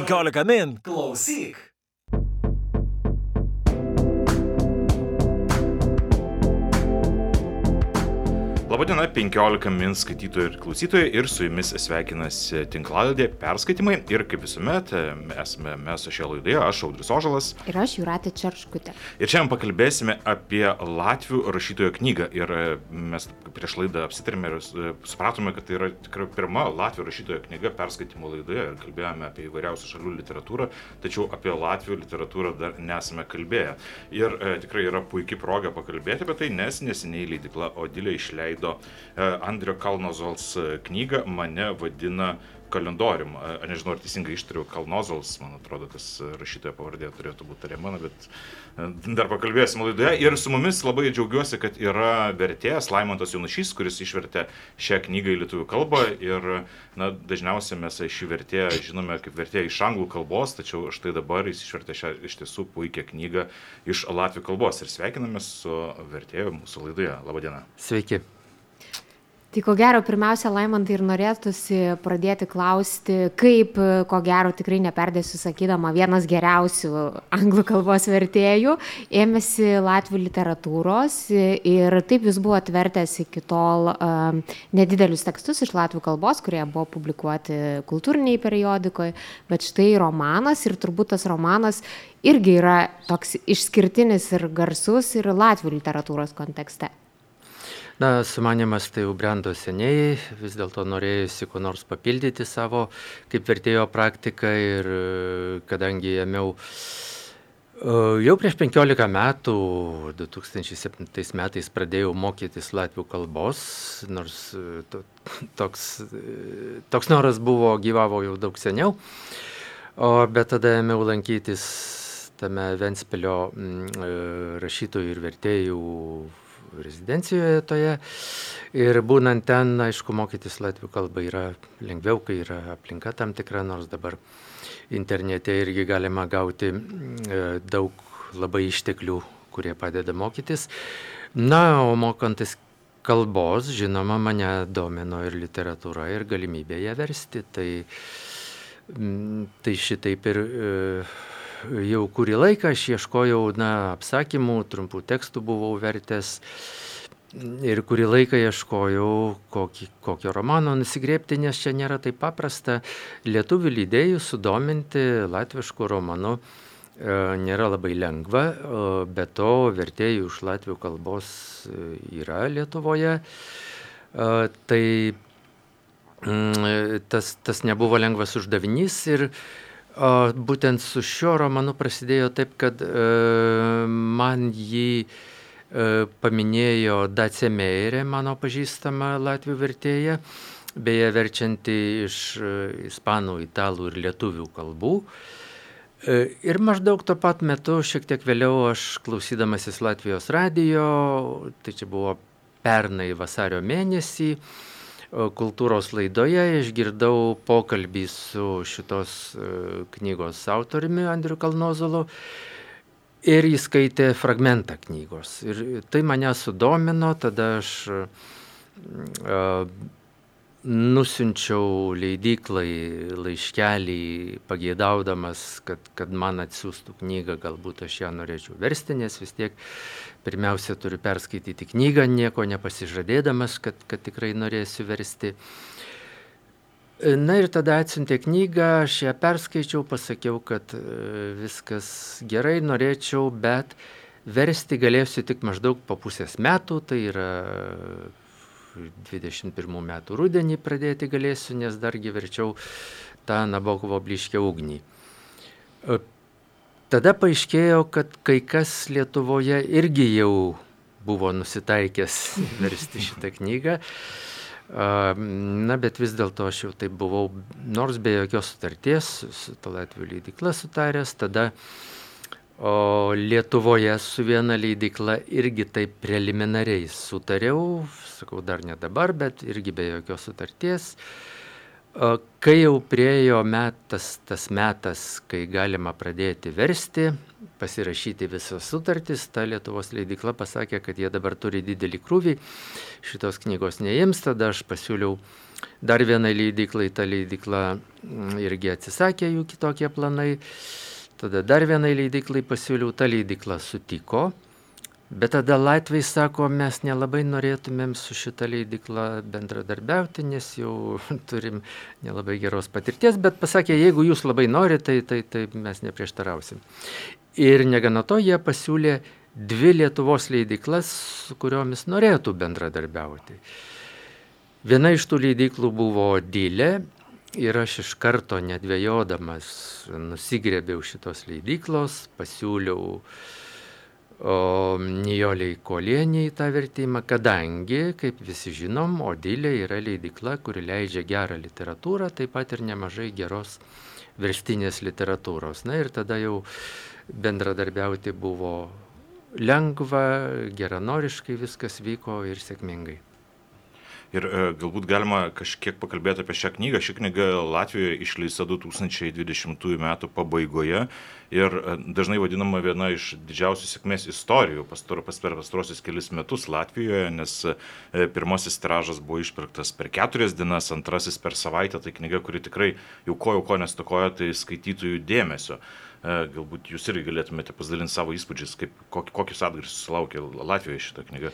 15 min. Klausyk. Labadiena, 15 min skaitytojų ir klausytojai ir su jumis sveikinasi tinklaladė perskaitimai ir kaip visuomet esame mes šioje laidoje, aš Audrius Ožalas. Ir aš Juratė Čerškutė. Ir šiandien pakalbėsime apie Latvių rašytojo knygą ir e, mes prieš laidą apsitarėme ir e, supratome, kad tai yra tikrai pirma Latvių rašytojo knyga perskaitimo laidoje ir kalbėjome apie įvairiausių šalių literatūrą, tačiau apie Latvių literatūrą dar nesame kalbėję. Ir e, tikrai yra puikia proga pakalbėti apie tai, nes neseniai leidikla Odilė išleido išleido e, Andrio Kalnozols e, knygą Mane vadina kalendorium. Aš nežinau, ar teisingai ištariu Kalnozols, man atrodo, tas rašytojo pavardė turėtų būti tariama, bet e, dar pakalbėsim laidoje. Ir su mumis labai džiaugiuosi, kad yra vertėjas Laimontas Jonušys, kuris išvertė šią knygą į lietuvių kalbą. Ir na, dažniausiai mes šį vertėją žinome kaip vertėją iš anglų kalbos, tačiau štai dabar jis išvertė šią iš tiesų puikią knygą iš latvių kalbos. Ir sveikiname su vertėju mūsų laidoje. Labadiena. Sveiki. Tai ko gero, pirmiausia, Laimantai ir norėtųsi pradėti klausti, kaip, ko gero, tikrai neperdėsiu sakydama, vienas geriausių anglų kalbos vertėjų ėmėsi latvių literatūros ir taip jūs buvo atvertęs iki tol um, nedidelius tekstus iš latvių kalbos, kurie buvo publikuoti kultūriniai periodikoje, bet štai romanas ir turbūt tas romanas irgi yra toks išskirtinis ir garsus ir latvių literatūros kontekste. Na, sumanimas tai jau brendo seniai, vis dėlto norėjusi kuo nors papildyti savo kaip vertėjo praktiką ir kadangi ėmiau e, Jau prieš 15 metų, 2007 metais pradėjau mokytis latvių kalbos, nors e, to, toks, e, toks noras buvo, gyvavo jau daug seniau, o, bet tada ėmiau lankytis tame Ventspilio rašytojų ir vertėjų rezidencijoje toje. Ir būnant ten, aišku, mokytis latvių kalbą yra lengviau, kai yra aplinka tam tikra, nors dabar internete irgi galima gauti e, daug labai išteklių, kurie padeda mokytis. Na, o mokantis kalbos, žinoma, mane domino ir literatūra, ir galimybė ją versti. Tai, tai šitaip ir e, jau kurį laiką aš ieškojau na, apsakymų, trumpų tekstų buvau vertęs. Ir kurį laiką ieškojau, kokį, kokio romano nusigrėpti, nes čia nėra taip paprasta lietuvių lydėjų sudominti latviškų romanų e, nėra labai lengva, bet to vertėjų iš latvių kalbos e, yra Lietuvoje. E, tai mm, tas, tas nebuvo lengvas uždavinys ir O būtent su šiuo romanu prasidėjo taip, kad e, man jį e, paminėjo Dace Meirė, mano pažįstama latvių vertėja, beje verčianti iš e, ispanų, italų ir lietuvių kalbų. E, ir maždaug tuo pat metu, šiek tiek vėliau, aš klausydamasis Latvijos radijo, tai čia buvo pernai vasario mėnesį, e, kultūros laidoje išgirdau pokalbį su šitos e, knygos autoriumi Andriu Kalnozolu ir jis skaitė fragmentą knygos. Ir tai mane sudomino, tada aš nusinčiau leidyklai laiškelį, pagėdaudamas, kad, kad man atsiųstų knygą, galbūt aš ją norėčiau versti, nes vis tiek pirmiausia turiu perskaityti knygą, nieko nepasižadėdamas, kad, kad tikrai norėsiu versti. Na ir tada atsiuntė knygą, aš ją perskaičiau, pasakiau, kad e, viskas gerai, norėčiau, bet versti galėsiu tik maždaug po pusės metų, tai yra 21 metų rudenį pradėti galėsiu, nes dargi verčiau tą Nabokovo bliškę ugnį. E, Tada paaiškėjo, kad kai kas Lietuvoje irgi jau buvo nusitaikęs versti šitą knygą. Na, bet vis dėlto aš jau taip buvau, nors be jokios sutarties, su ta Latvijų leidikla sutaręs, tada o Lietuvoje su viena leidikla irgi taip preliminariai sutariau, sakau dar ne dabar, bet irgi be jokios sutarties. Kai jau priejo metas, tas metas, kai galima pradėti versti, pasirašyti visas sutartis, ta Lietuvos leidikla pasakė, kad jie dabar turi didelį krūvį, šitos knygos neims, tada aš pasiūliau dar vienai leidiklai, ta leidikla mm, irgi atsisakė jų kitokie planai, tada dar vienai leidiklai pasiūliau, ta leidikla sutiko. Bet tada Latvijai sako, mes nelabai norėtumėm su šita leidikla bendradarbiauti, nes jau turim nelabai geros patirties, bet pasakė, jeigu jūs labai norite, tai, tai, tai mes neprieštarausim. Ir negana to, jie pasiūlė dvi Lietuvos leidiklas, su kuriomis norėtų bendradarbiauti. Viena iš tų leidiklų buvo Dylė ir aš iš karto nedvėjodamas nusigrėbiau šitos leidiklos, pasiūliau Nijoliai Kolieniai tą vertimą, kadangi, kaip visi žinom, Odilė yra leidikla, kuri leidžia gerą literatūrą, taip pat ir nemažai geros verstinės literatūros. Na ir tada jau bendradarbiauti buvo lengva, geranoriškai viskas vyko ir sėkmingai. Ir e, galbūt galima kažkiek pakalbėti apie šią knygą. Ši knyga Latvijoje išleista 2020 m. pabaigoje ir e, dažnai vadinama viena iš didžiausių sėkmės istorijų pastar, pas, per pastarosius kelius metus Latvijoje, nes e, pirmasis tiražas buvo išpirktas per keturias dienas, antrasis per savaitę. Tai knyga, kuri tikrai jau ko jau ko nestokoja, tai skaitytojų dėmesio. Galbūt jūs irgi galėtumėte pasidalinti savo įspūdžiais, kaip, kokius atgarsius sulaukė Latvijoje šitą knygą.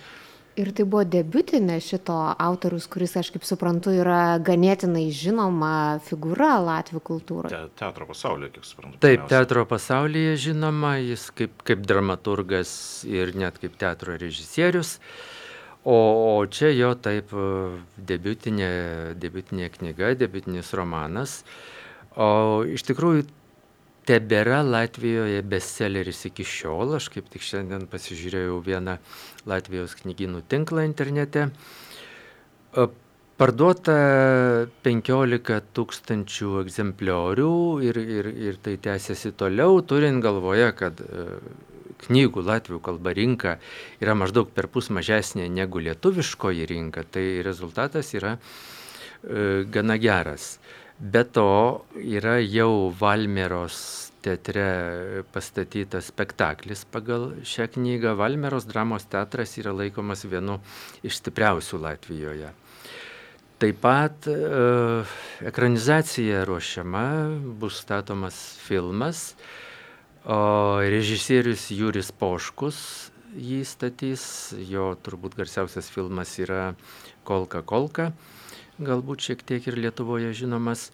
Ir tai buvo debutinė šito autorius, kuris, aš kaip suprantu, yra ganėtinai žinoma figūra Latvijų kultūroje. Te, teatro pasaulyje, kiek suprantu. Taip, pirmiausia. teatro pasaulyje žinoma, jis kaip, kaip dramaturgas ir net kaip teatro režisierius. O, o čia jo taip debutinė, debutinė knyga, debutinis romanas. O iš tikrųjų tebėra Latvijoje bestselleris iki šiol. Aš kaip tik šiandien pasižiūrėjau vieną Latvijos knygynų tinklą internete. Parduota 15 tūkstančių egzempliorių ir, ir, ir tai tęsiasi toliau, turint galvoje, kad e, knygų latvių kalba rinka yra maždaug per pus mažesnė negu lietuviškoji rinka, tai rezultatas yra e, gana geras. Be to yra jau Valmeros teatre pastatytas spektaklis pagal šią knygą. Valmeros dramos teatras yra laikomas vienu iš stipriausių Latvijoje. Taip pat e, ekranizacija ruošiama, bus statomas filmas, o režisierius Juris Poškus jį statys, jo turbūt garsiausias filmas yra Kolka Kolka galbūt šiek tiek ir Lietuvoje žinomas.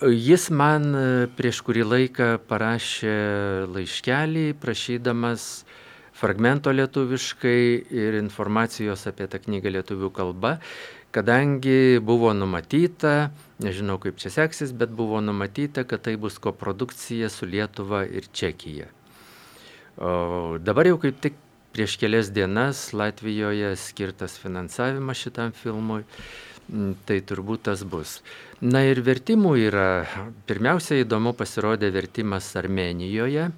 Jis man e, prieš kurį laiką parašė laiškelį, prašydamas fragmento lietuviškai ir informacijos apie tą knygą lietuvių kalba, kadangi buvo numatyta, nežinau kaip čia seksis, bet buvo numatyta, kad tai bus koprodukcija su Lietuva ir Čekija. O dabar jau kaip tik prieš kelias dienas Latvijoje skirtas finansavimas šitam filmui. Mm, tai turbūt tas bus. Na ir vertimų yra, pirmiausia įdomu pasirodė vertimas Armenijoje,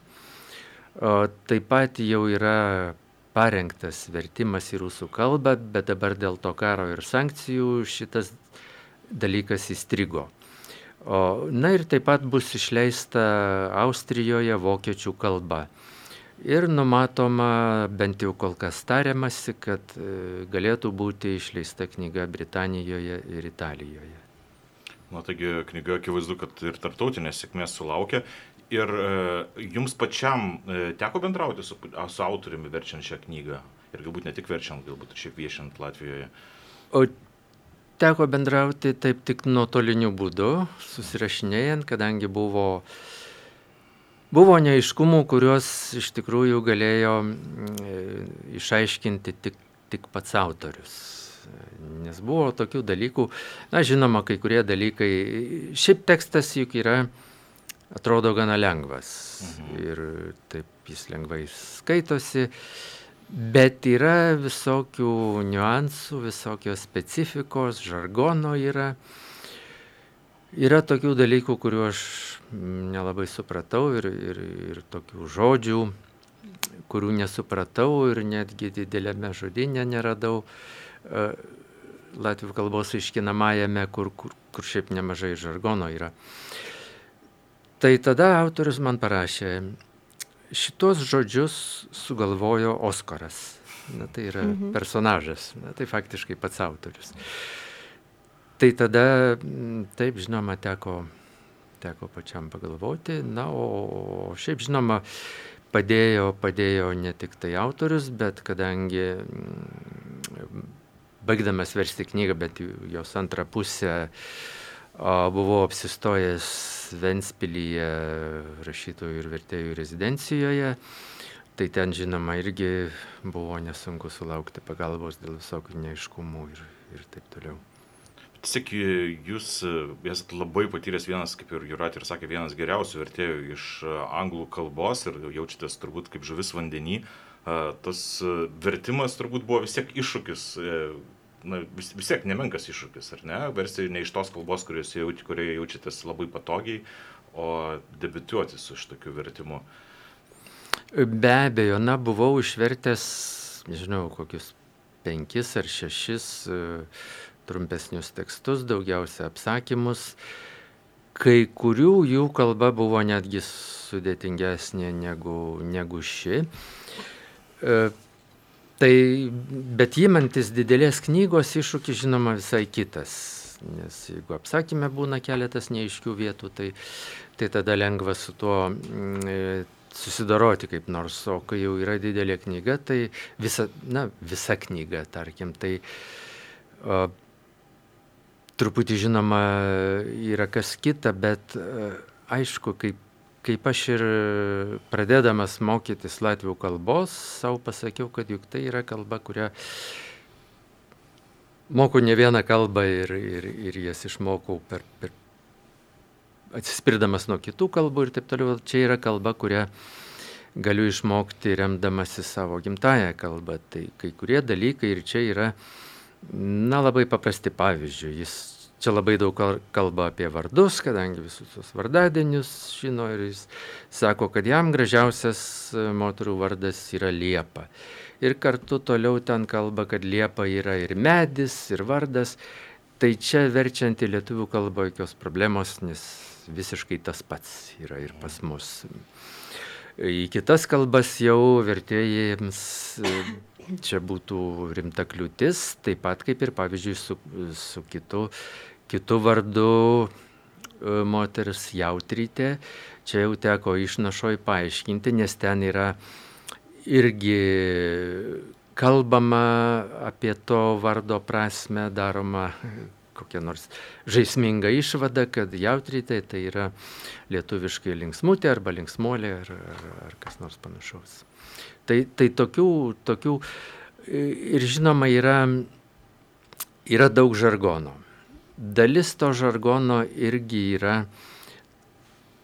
o taip pat jau yra parengtas vertimas į rusų kalbą, bet dabar dėl to karo ir sankcijų šitas dalykas įstrigo. O, na ir taip pat bus išleista Austrijoje vokiečių kalba. Ir numatoma, bent jau kol kas tariamasi, kad e, galėtų būti išleista knyga Britanijoje ir Italijoje. Na taigi knyga akivaizdu, kad ir tarptautinės sėkmės sulaukia. Ir e, jums pačiam e, teko bendrauti su, su autoriumi verčiant šią knygą. Ir galbūt ne tik verčiant, galbūt ir šiaip viešint Latvijoje. O teko bendrauti taip tik nuotoliniu būdu, susirašinėjant, kadangi buvo uh, Buvo neaiškumų, kuriuos iš tikrųjų galėjo mm, išaiškinti tik, tik pats autorius. Nes buvo tokių dalykų, na žinoma, kai kurie dalykai, šiaip tekstas juk yra, atrodo gana lengvas mhm. ir taip jis lengvai skaitosi, bet yra visokių niuansų, visokios specifikos, žargono yra. Yra tokių dalykų, kuriuos aš nelabai supratau ir, ir, ir tokių žodžių, kurių nesupratau ir netgi didelėme žodinė neradau. E, latvių kalbos aiškinamajame, kur, kur, kur šiaip nemažai žargono yra. Tai tada autorius man parašė, šitos žodžius sugalvojo Oskaras. Na, tai yra mhm. personažas, na, tai faktiškai pats autorius. Tai tada, taip, žinoma, teko, teko pačiam pagalvoti, na, o šiaip, žinoma, padėjo, padėjo ne tik tai autorius, bet kadangi baigdamas versti knygą, bet jos antrą pusę buvau apsistojęs Venspilyje rašytojų ir vertėjų rezidencijoje. Tai ten, žinoma, irgi buvo nesunku sulaukti pagalbos dėl visokių neiškumų ir, ir taip toliau. Tiesiog jūs esate labai patyręs vienas, kaip ir Jurat ir sakė, vienas geriausių vertėjų iš anglų kalbos ir jaučiatės turbūt kaip žuvis vandenį. Tas vertimas turbūt buvo vis tiek iššūkis, na, vis, vis tiek nemenkas iššūkis, ar ne? Versti ne iš tos kalbos, kurioje, kurioje jaučiatės labai patogiai, o debituoti su šitokiu vertimu. Be abejo, na, buvau išvertęs, nežinau, kokius penkis ar šešis uh, trumpesnius tekstus, daugiausia apsakymus. Kai kurių jų kalba buvo netgi sudėtingesnė negu, negu ši. E, tai, bet įmantis didelės knygos iššūkis žinoma visai kitas. Nes jeigu apsakymė būna keletas neaiškių vietų, tai, tai tada lengva su tuo mm, e, susidoroti kaip nors. O kai jau yra didelė knyga, tai visa, na, visa knyga, tarkim, tai o, truputį žinoma yra kas kita, bet e, aišku, kaip, kaip aš ir pradėdamas mokytis latvių kalbos, savo pasakiau, kad juk tai yra kalba, kurią moku ne vieną kalbą ir, ir, ir jas išmokau per, per atsispirdamas nuo kitų kalbų ir taip toliau. Čia yra kalba, kurią galiu išmokti remdamasi savo gimtają kalbą. Tai kai kurie dalykai ir čia yra Na, labai paprasti pavyzdžiui. Jis čia labai daug kalba apie vardus, kadangi visus tos vardadienius žino ir jis sako, kad jam gražiausias e, moterų vardas yra Liepa. Ir kartu toliau ten kalba, kad Liepa yra ir medis, ir vardas. Tai čia verčiant į lietuvių kalbą jokios problemos, nes visiškai tas pats yra ir pas mus. Į kitas kalbas jau vertėjams e, čia būtų rimta kliūtis, taip pat kaip ir pavyzdžiui su, su kitu, kitu vardu e, moteris jautrytė. Čia jau teko išnašoj paaiškinti, nes ten yra irgi kalbama apie to vardo prasme, daroma kokia nors žaisminga išvada, kad jautrytė tai yra lietuviškai linksmutė arba linksmolė ar, ar, ar kas nors panašaus. Tai, tai tokių, tokių ir žinoma yra, yra daug žargono. Dalis to žargono irgi yra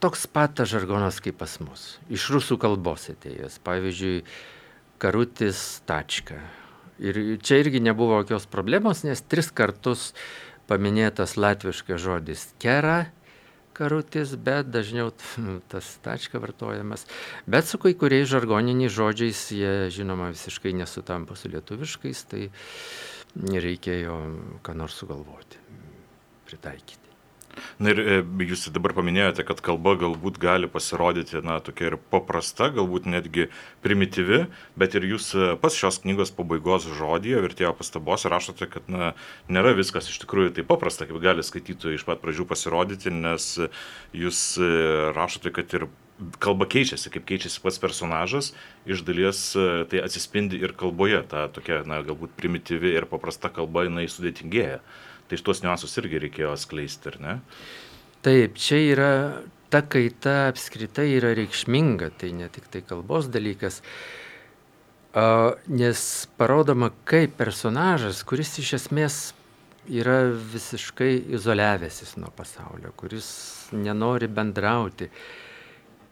toks pat žargonas kaip pas mus. Iš rusų kalbos atėjęs. Pavyzdžiui, karutis tačka. Ir čia irgi nebuvo jokios problemos, nes tris kartus paminėtas latviškas žodis kera karutis, bet dažniau tas tačka vartojamas. Bet su kai kuriais žargoniniais žodžiais jie žinoma visiškai nesutampa su lietuviškais, tai reikėjo ką nors sugalvoti, pritaikyti. Na ir e, jūs dabar paminėjote, kad kalba galbūt gali pasirodyti, na, tokia ir paprasta, galbūt netgi primityvi, bet ir jūs e, pas šios knygos pabaigos žodėje, vertėjo pastabos, rašote, kad, na, nėra viskas iš tikrųjų taip paprasta, kaip gali skaitytojai iš pat pradžių pasirodyti, nes jūs e, rašote, kad ir kalba keičiasi, kaip keičiasi pats personažas, iš dalies tai atsispindi ir kalboje, ta tokia, na, galbūt primityvi ir paprasta kalba, jinai sudėtingėja. Tai šitos niuansus irgi reikėjo atskleisti, ar ne? Taip, čia yra ta kaita apskritai yra reikšminga, tai ne tik tai kalbos dalykas, nes parodoma, kaip personažas, kuris iš esmės yra visiškai izoliavęsis nuo pasaulio, kuris nenori bendrauti,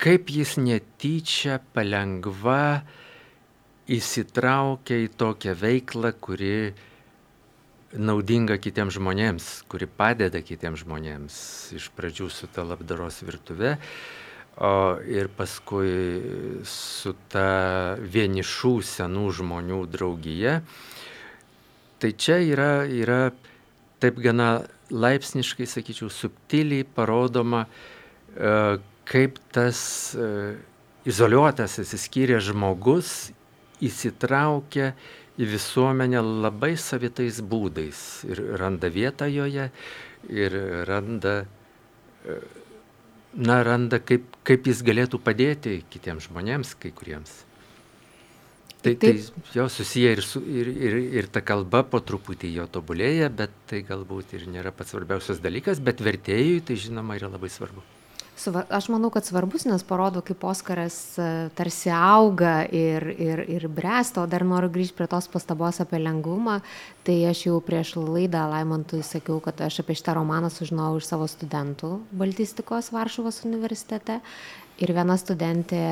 kaip jis netyčia palengva įsitraukia į tokią veiklą, kuri naudinga kitiems žmonėms, kuri padeda kitiems žmonėms. Iš pradžių su ta labdaros virtuve, o ir paskui su ta vienišų senų žmonių draugija. Tai čia yra, yra taip gana laipsniškai, sakyčiau, subtiliai parodoma, e, kaip tas e, izoliuotas, atsiskyręs žmogus įsitraukia į visuomenę labai savitais būdais ir randa vietą joje ir randa, e, na, randa kaip, kaip jis galėtų padėti kitiems žmonėms, kai kuriems. Tai, tai jo susiję ir, su, ir, ir, ir ta kalba po truputį jo tobulėja, bet tai galbūt ir nėra pats svarbiausias dalykas, bet vertėjui tai žinoma yra labai svarbu. Aš manau, kad svarbus, nes parodo, kaip Oskaras e, tarsi auga ir, ir, ir bręsta, o dar noriu grįžti prie tos pastabos apie lengvumą. Tai aš jau prieš laidą Laimontui sakiau, kad aš apie šitą romaną sužinojau iš savo studentų Baltistikos Varšuvos universitete. Ir viena studentė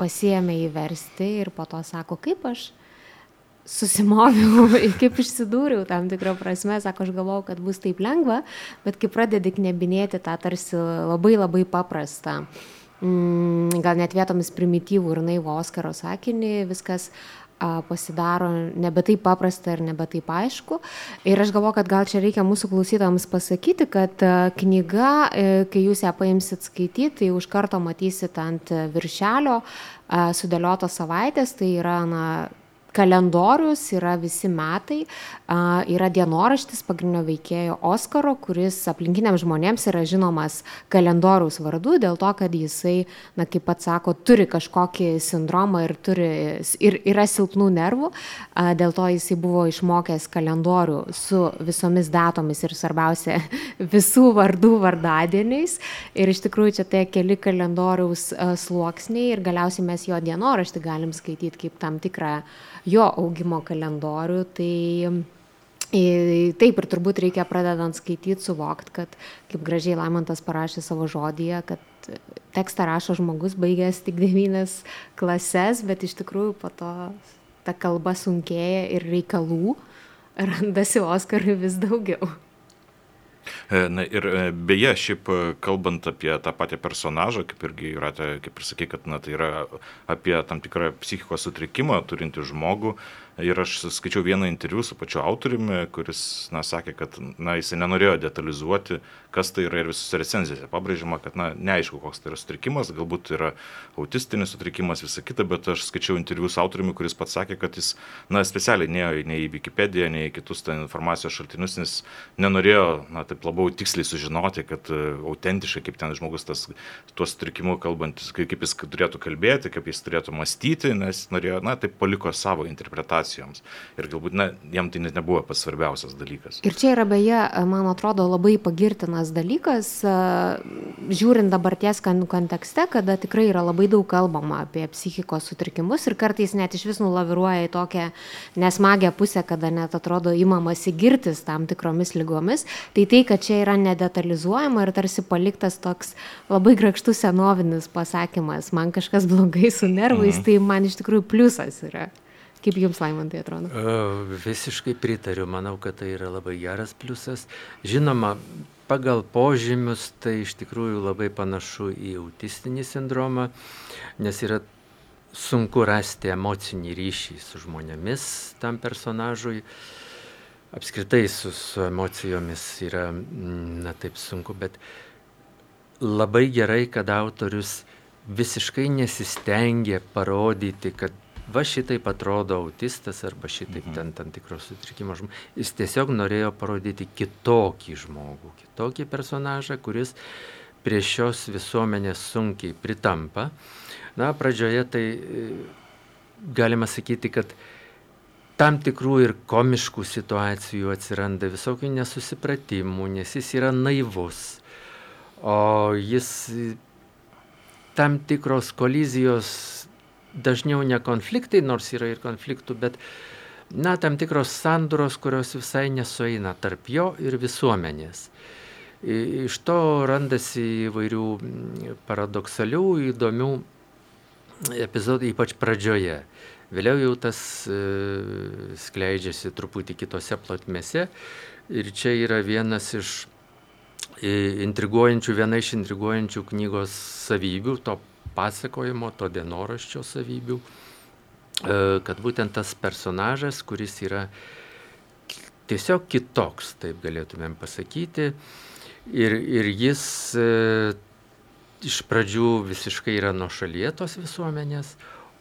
pasiėmė įversti ir po to sako, kaip aš susimoviau, kaip išsidūriau tam tikrą prasme, sako, aš galvojau, kad bus taip lengva, bet kai pradedi knebinėti tą tarsi labai labai paprastą, mm, gal net vietomis primityvų ir naivų Oskaro sakinį, viskas pasidaro nebe taip paprasta ir nebe taip aišku. Ir aš galvoju, kad gal čia reikia mūsų klausytams pasakyti, kad knyga, e, kai jūs ją paimsit skaityti, tai už karto matysit ant viršelio sudėliotos savaitės, tai yra na, kalendorius yra visi metai, yra dienoraštis pagrindinio veikėjo Oskaro, kuris aplinkiniams žmonėms yra žinomas kalendoriaus vardu, dėl to, kad jisai, na kaip pats sako, turi kažkokį sindromą ir, turi, ir yra silpnų nervų, dėl to jisai buvo išmokęs kalendorių su visomis datomis ir svarbiausia visų vardų vardadieniais. Ir iš tikrųjų čia tai keli kalendoriaus sluoksniai ir galiausiai mes jo dienoraštį galim skaityti kaip tam tikrą jo augimo kalendorių, tai Taip ir turbūt reikia pradedant skaityti, suvokti, kad kaip gražiai Laimantas parašė savo žodyje, kad tekstą rašo žmogus baigęs tik devynes klases, bet iš tikrųjų po to ta kalba sunkėja ir reikalų randasi Oskarui vis daugiau. E, na ir e, beje, šiaip e, kalbant apie tą patį personažą, kaip irgi yra, kaip ir sakai, kad na, tai yra apie tam tikrą psichikos sutrikimą turinti žmogų, Ir aš skaičiau vieną interviu su pačiu autoriumi, kuris, na, sakė, kad, na, jisai nenorėjo detalizuoti, kas tai yra ir visose recenzijose. Pabrėžiama, kad, na, neaišku, koks tai yra sutrikimas, galbūt yra autistinis sutrikimas, visa kita, bet aš skaičiau interviu su autoriumi, kuris pats sakė, kad jis, na, specialiai nėjo nei į Wikipediją, nei į kitus ten informacijos šaltinius, nes nenorėjo, na, taip labiau tiksliai sužinoti, kad uh, autentiškai, kaip ten žmogus tas, tuo sutrikimu kalbant, kaip jis turėtų kalbėti, kaip jis turėtų mąstyti, nes norėjo, na, taip paliko savo interpretaciją situacijoms. Ir galbūt, na, jam tai net nebuvo pats svarbiausias dalykas. Ir čia yra beje, man atrodo, labai pagirtinas dalykas, žiūrint dabarties kontekste, kada tikrai yra labai daug kalbama apie psichikos sutrikimus ir kartais net iš vis nulaviruoja į tokią nesmagę pusę, kada net atrodo įmamasi girtis tam tikromis lygomis. Tai tai, kad čia yra nedetalizuojama ir tarsi paliktas toks labai grakštus senovinis pasakymas, man kažkas blogai su nervais, mhm. tai man iš tikrųjų pliusas yra. Kaip jums, Laimantai, atrodo? Visiškai pritariu, manau, kad tai yra labai geras pliusas. Žinoma, pagal požymius tai iš tikrųjų labai panašu į autistinį sindromą, nes yra sunku rasti emocinį ryšį su žmonėmis tam personažui. Apskritai su, su emocijomis yra, na taip sunku, bet labai gerai, kad autorius visiškai nesistengia parodyti, kad va šitaip atrodo autistas arba šitaip mhm. ten tam tikros sutrikimo žmogus. Jis tiesiog norėjo parodyti kitokį žmogų, kitokį personažą, kuris prie šios visuomenės sunkiai pritampa. Na, pradžioje tai e, galima sakyti, kad tam tikrų ir komiškų situacijų atsiranda visokių nesusipratimų, nes jis yra naivus, o jis tam tikros kolizijos dažniau ne konfliktai, nors yra ir konfliktų, bet na, tam tikros sanduros, kurios visai nesueina tarp jo ir visuomenės. Iš to randasi įvairių paradoksalių, įdomių epizodų, ypač pradžioje. Vėliau jau tas e, skleidžiasi truputį kitose plotmėse ir čia yra vienas iš e, intriguojančių, viena iš intriguojančių knygos savybių, to pasakojimo, to dienoraščio savybių, e, kad būtent tas personažas, kuris yra tiesiog kitoks, taip galėtumėm pasakyti. Ir, ir jis iš pradžių visiškai yra nuo šalie tos visuomenės,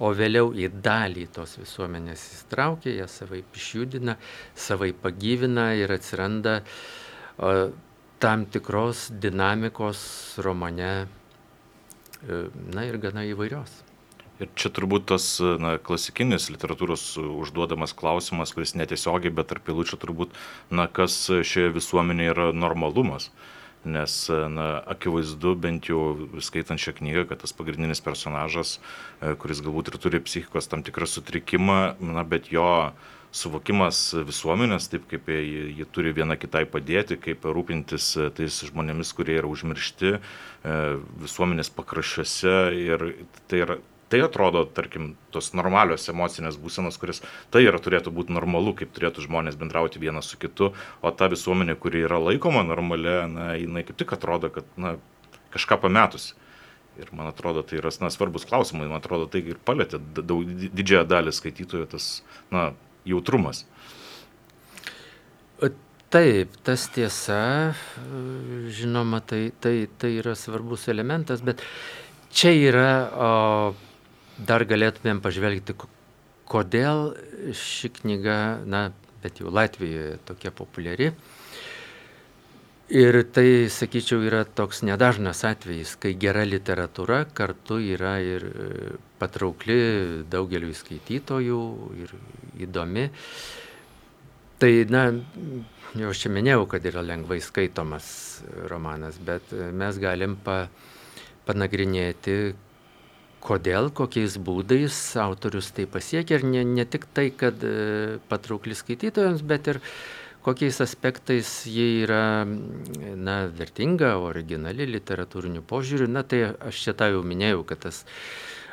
o vėliau į dalį tos visuomenės įsitraukia, ją savai išjudina, savai pagyvina ir atsiranda o, tam tikros dinamikos romane, e, na ir gana įvairios. Ir čia turbūt tas na, klasikinis literatūros užduodamas klausimas, kuris netiesiogiai, bet tarp pilučių turbūt, na, kas šioje visuomenėje yra normalumas. Nes, na, akivaizdu, bent jau skaitant šią knygą, kad tas pagrindinis personažas, e, kuris galbūt ir turi psichikos tam tikrą sutrikimą, na, bet jo suvokimas visuomenės, taip kaip jie, jie turi viena kitai padėti, kaip rūpintis tais žmonėmis, kurie yra užmiršti e, visuomenės pakraščiuose. Ir tai yra tai atrodo, tarkim, tos normalios emocinės būsenos, kuris tai yra turėtų būti normalu, kaip turėtų žmonės bendrauti vienas su kitu, o ta visuomenė, kuri yra laikoma normalia, na, jinai kaip tik atrodo, kad, na, kažką pametusi. Ir man atrodo, tai yra na, svarbus klausimai, man atrodo, tai ir palėtė daug, didžiąją dalį skaitytojų tas, na, jautrumas. Taip, tas tiesa, žinoma, tai, tai, tai yra svarbus elementas, bet čia yra o, dar galėtumėm pažvelgti, kodėl ši knyga, na, bet jau Latvijoje tokia populiari. Ir tai, sakyčiau, yra toks nedažnas atvejis, kai gera literatūra kartu yra ir e, patraukli daugeliu skaitytojų ir įdomi. Tai, na, jau aš čia minėjau, kad yra lengvai skaitomas romanas, bet mes galim pa, panagrinėti, kodėl, kokiais būdais autorius tai pasiekia ir ne, ne tik tai, kad e, patraukli skaitytojams, bet ir kokiais aspektais jie yra na, vertinga, originali literatūriniu požiūriu. Na tai aš čia tą jau minėjau, kad tas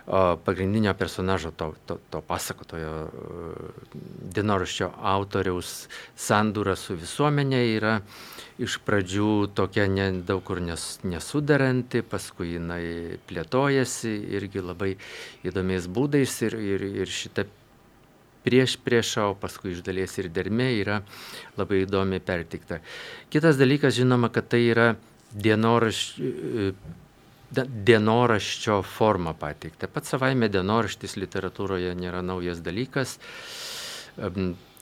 o, pagrindinio personažo, to, to, to pasakotojo dienoraščio autoriaus sandūra su visuomenė yra iš pradžių tokia ne, daug kur nes, nesudaranti, paskui jinai plėtojasi irgi labai įdomiais būdais ir, ir, ir šita prieš priešą, o paskui iš dalies ir dermė yra labai įdomi pertikta. Kitas dalykas, žinoma, kad tai yra dienoraš, dienoraščio forma pateikta. Pats savaime dienoraštis literatūroje nėra naujas dalykas,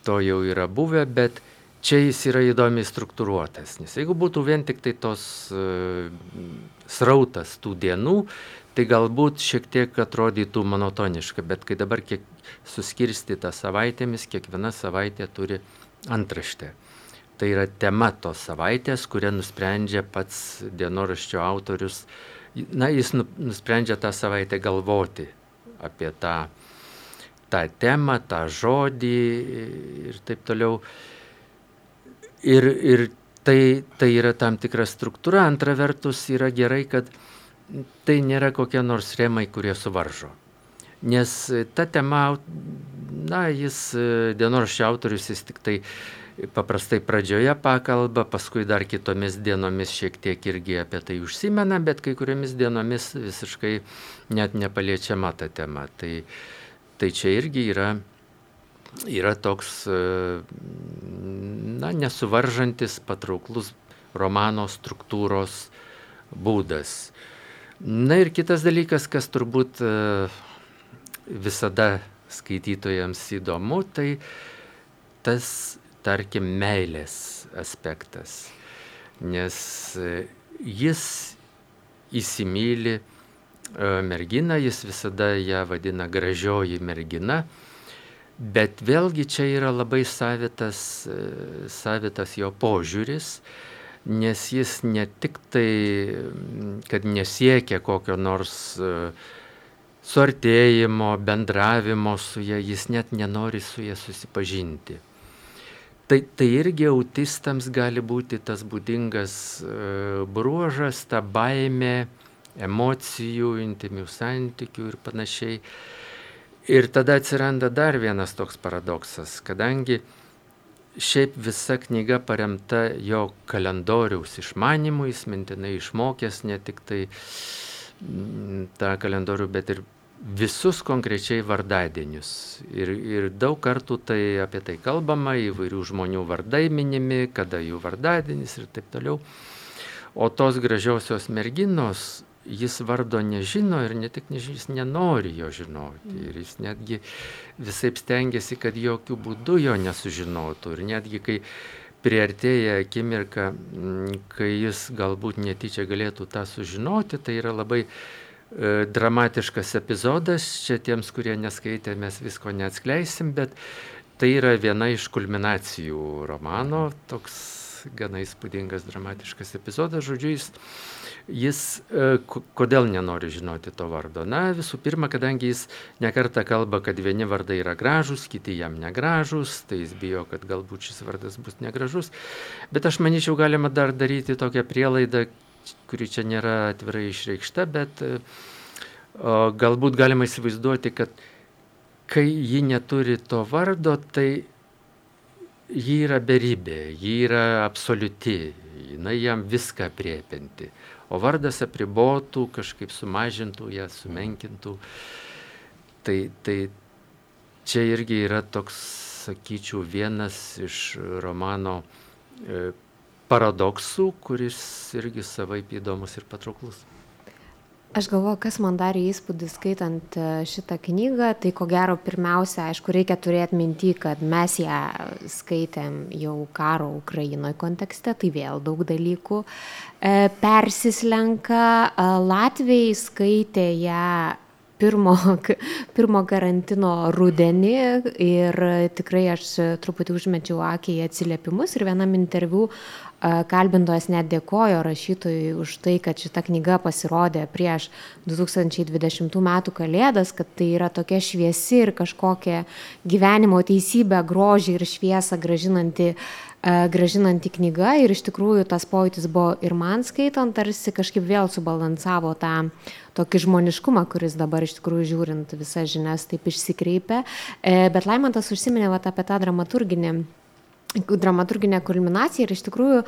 to jau yra buvę, bet čia jis yra įdomiai struktūruotas. Nes jeigu būtų vien tik tai tos uh, srautas tų dienų, tai galbūt šiek tiek atrodytų monotoniška, bet kai dabar kiek suskirstyta savaitėmis, kiekviena savaitė turi antraštę. Tai yra tema tos savaitės, kurią nusprendžia pats dienoraščio autorius. Na, jis nu, nusprendžia tą savaitę galvoti apie tą, tą temą, tą žodį ir taip toliau. Ir, ir tai, tai yra tam tikra struktūra. Antra vertus yra gerai, kad tai nėra kokie nors remai, kurie suvaržo. Nes ta tema, na, jis dienoraščio autorius, jis tik tai paprastai pradžioje pakalba, paskui dar kitomis dienomis šiek tiek irgi apie tai užsimena, bet kai kuriomis dienomis visiškai net nepaliečiama ta tema. Tai, tai čia irgi yra yra toks, e, na, nesuvaržantis, patrauklus romano struktūros būdas. Na ir kitas dalykas, kas turbūt e, visada skaitytojams įdomu, tai tas, tarkim, meilės aspektas. Nes e, jis įsimylė merginą, jis visada ją vadina gražioji mergina, Bet vėlgi čia yra labai savitas, e, savitas jo požiūris, nes jis ne tik tai, kad nesiekia kokio nors e, suartėjimo, bendravimo su ja, jis net nenori su ja susipažinti. Tai, tai irgi autistams gali būti tas būdingas e, bruožas, ta baime, emocijų, intimių santykių ir panašiai. Ir tada atsiranda dar vienas toks paradoksas, kadangi šiaip visa knyga paremta jo kalendoriaus išmanimu, jis mintinai išmokęs ne tik tai mm, tą kalendorių, bet ir visus konkrečiai vardadienius. Ir, ir daug kartų tai apie tai kalbama, įvairių žmonių vardai minimi, kada jų vardadienis ir taip toliau. O tos gražiosios merginos jis vardo nežino ir ne tik nežino, jis nenori jo žinoti. Ir jis netgi visai stengiasi, kad jokių būdų jo nesužinotų. Ir netgi kai priartėja akimirka, kai jis galbūt netyčia galėtų tą sužinoti, tai yra labai e, dramatiškas epizodas. Čia tiems, kurie neskaitė, mes visko neatskleisim, bet tai yra viena iš kulminacijų romano, toks gana įspūdingas, dramatiškas epizodas. Žodžiu, jis jis e, kodėl nenori žinoti to vardo? Na, visų pirma, kadangi jis nekarta kalba, kad vieni vardai yra gražus, kiti jam negražus, tai jis bijo, kad galbūt šis vardas bus negražus. Bet aš manyčiau, galima dar daryti tokią prielaidą, kuri čia nėra atvirai išreikšta, bet e, o, galbūt galima įsivaizduoti, kad kai ji neturi to vardo, tai ji yra beribė, ji yra absoliuti, jinai jam viską priepinti o vardas apribotų, kažkaip sumažintų ją, sumenkintų. Tai, tai čia irgi yra toks, sakyčiau, vienas iš romano e, paradoksų, kuris irgi savaip įdomus ir patrauklus. Aš galvoju, kas man darė įspūdį skaitant e, šitą knygą, tai ko gero pirmiausia, aišku, reikia turėti mintį, kad mes ją skaitėm jau karo Ukrainoje kontekste, tai vėl daug dalykų e, persislenka. E, Latvijai skaitė ją pirmo, pirmo karantino rudenį ir tikrai aš truputį užmečiau akį į atsiliepimus ir vienam interviu Kalbintojas net dėkojo rašytojui už tai, kad šita knyga pasirodė prieš 2020 m. Kalėdas, kad tai yra tokia šviesi ir kažkokia gyvenimo teisybė, grožį ir šviesą gražinanti, gražinanti knyga. Ir iš tikrųjų tas pojūtis buvo ir man skaitant, tarsi kažkaip vėl subalansavo tą tokį žmoniškumą, kuris dabar iš tikrųjų žiūrint visas žinias taip išsikreipia. E, bet Laimantas užsiminė apie tą dramaturginį dramaturginė kulminacija ir iš tikrųjų,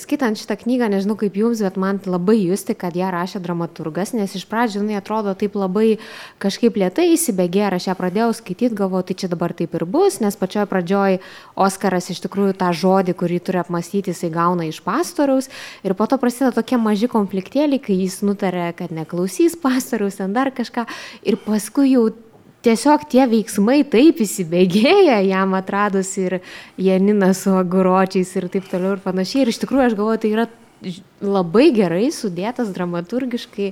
skaitant šitą knygą, nežinau kaip jums, bet man labai justi, kad ją rašė dramaturgas, nes iš pradžių jinai atrodo taip labai kažkaip lietai įsibėgė ir aš ją pradėjau skaityti, galvoju, tai čia dabar taip ir bus, nes pačioje pradžioj Oskaras iš tikrųjų tą žodį, kurį turi apmastyti, jisai gauna iš pastoriaus ir po to prasideda tokie maži konfliktėliai, kai jis nutarė, kad neklausys pastoriaus, ten dar kažką ir paskui jau tiesiog tie veiksmai taip įsibėgėja jam atradus ir Janiną su aguročiais ir taip toliau ir panašiai. Ir iš tikrųjų aš galvoju, tai yra labai gerai sudėtas dramaturgiškai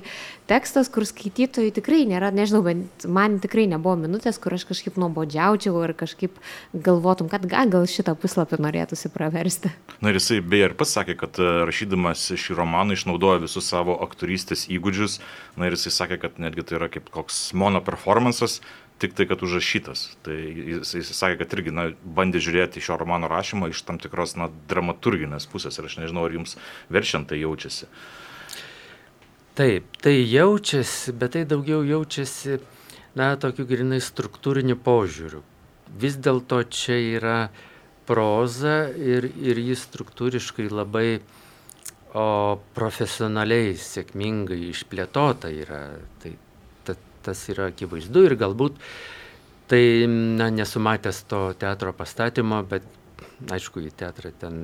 tekstas, kur skaitytojai tikrai nėra, nežinau, bet man tikrai nebuvo minutės, kur aš kažkaip nuobodžiaučiau ir kažkaip galvotum, kad gal, gal šitą puslapį norėtųsi praversti. Na ir jisai beje ir pats sakė, kad e, rašydamas šį romaną išnaudoja visus savo aktorystės įgūdžius. Na ir jisai sakė, kad netgi tai yra kaip koks mono performances, tik tai, kad užrašytas. Tai jis, jis sakė, kad irgi na, bandė žiūrėti šio romano rašymą iš tam tikros na, dramaturginės pusės ir aš nežinau, ar jums verčiant tai jaučiasi. Taip, tai jaučiasi, bet tai daugiau jaučiasi, na, tokiu grinai struktūriniu požiūriu. Vis dėlto čia yra proza ir, ir jis struktūriškai labai o, profesionaliai, sėkmingai išplėtota yra. Tai tas yra akivaizdu ir galbūt tai, na, nesumatęs to teatro pastatymo, bet aišku, į teatrą ten,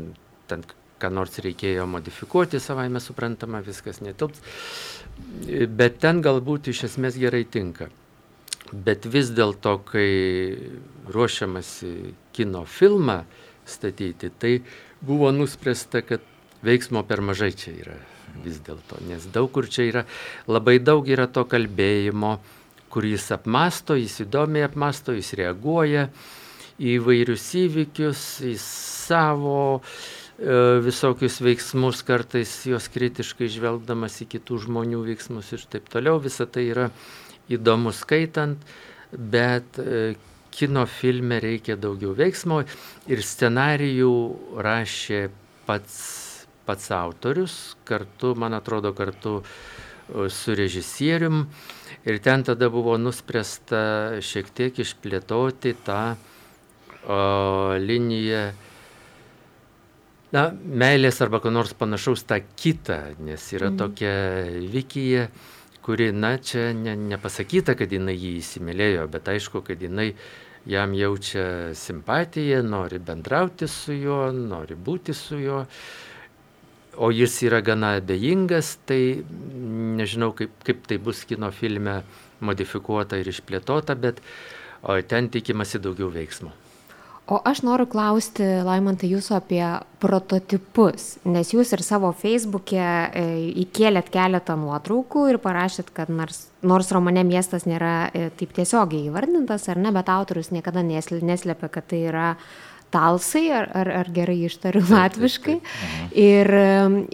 ten ką nors reikėjo modifikuoti, savaime suprantama, viskas netilps, bet ten galbūt iš esmės gerai tinka. Bet vis dėlto, kai ruošiamasi kino filmą statyti, tai buvo nuspręsta, kad veiksmo per mažai čia yra vis dėlto, nes daug kur čia yra, labai daug yra to kalbėjimo, kur jis apmasto, jis įdomiai apmasto, jis reaguoja į vairius įvykius, į savo e, visokius veiksmus, kartais juos kritiškai žvelgdamas į kitų žmonių veiksmus ir taip toliau. Visa tai yra įdomu skaitant, bet e, kino filme reikia daugiau veiksmo ir scenarijų rašė pats pats autorius, kartu, man atrodo, kartu su režisierium. Ir ten tada buvo nuspręsta šiek tiek išplėtoti tą o, liniją, na, meilės arba ko nors panašaus tą kitą, nes yra mm. tokia Vikija, kuri, na, čia ne, nepasakyta, kad jinai jį įsimylėjo, bet aišku, kad jinai jam jaučia simpatiją, nori bendrauti su juo, nori būti su juo. O jis yra gana abejingas, tai nežinau, kaip, kaip tai bus kino filme modifikuota ir išplėtota, bet ten tikimasi daugiau veiksmo. O aš noriu klausti, Laimantai, jūsų apie prototipus, nes jūs ir savo feisbuke e, įkėlėt keletą nuotraukų ir parašėt, kad nors, nors romane miestas nėra e, taip tiesiogiai įvardintas, ar ne, bet autorius niekada neslėpia, kad tai yra talsai, ar, ar, ar gerai ištariu latviškai. Ir,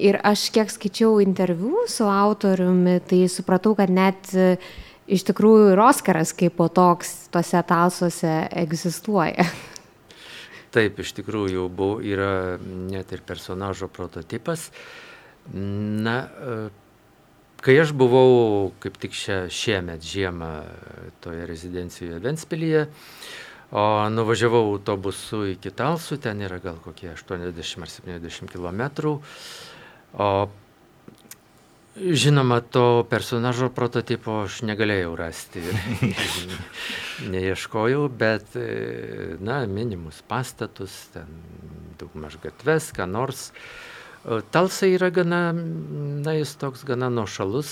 ir aš kiek skaičiau interviu su autoriumi, tai supratau, kad net e, iš tikrųjų ir Oskaras kaip po toks tose talsuose egzistuoja. Taip, iš tikrųjų buvo, yra net ir personažo prototipas. Na, e, kai aš buvau kaip tik šią, šiemet žiemą toje rezidencijoje Ventspilyje, o nuvažiavau autobusu iki Talsų, ten yra gal kokie 80 ar 70 km, o Žinoma, to personažo prototipo aš negalėjau rasti neieškojau, bet, na, minimus pastatus, ten daugmaž gatves, ką nors. Talsa yra gana, na, jis toks gana nuošalus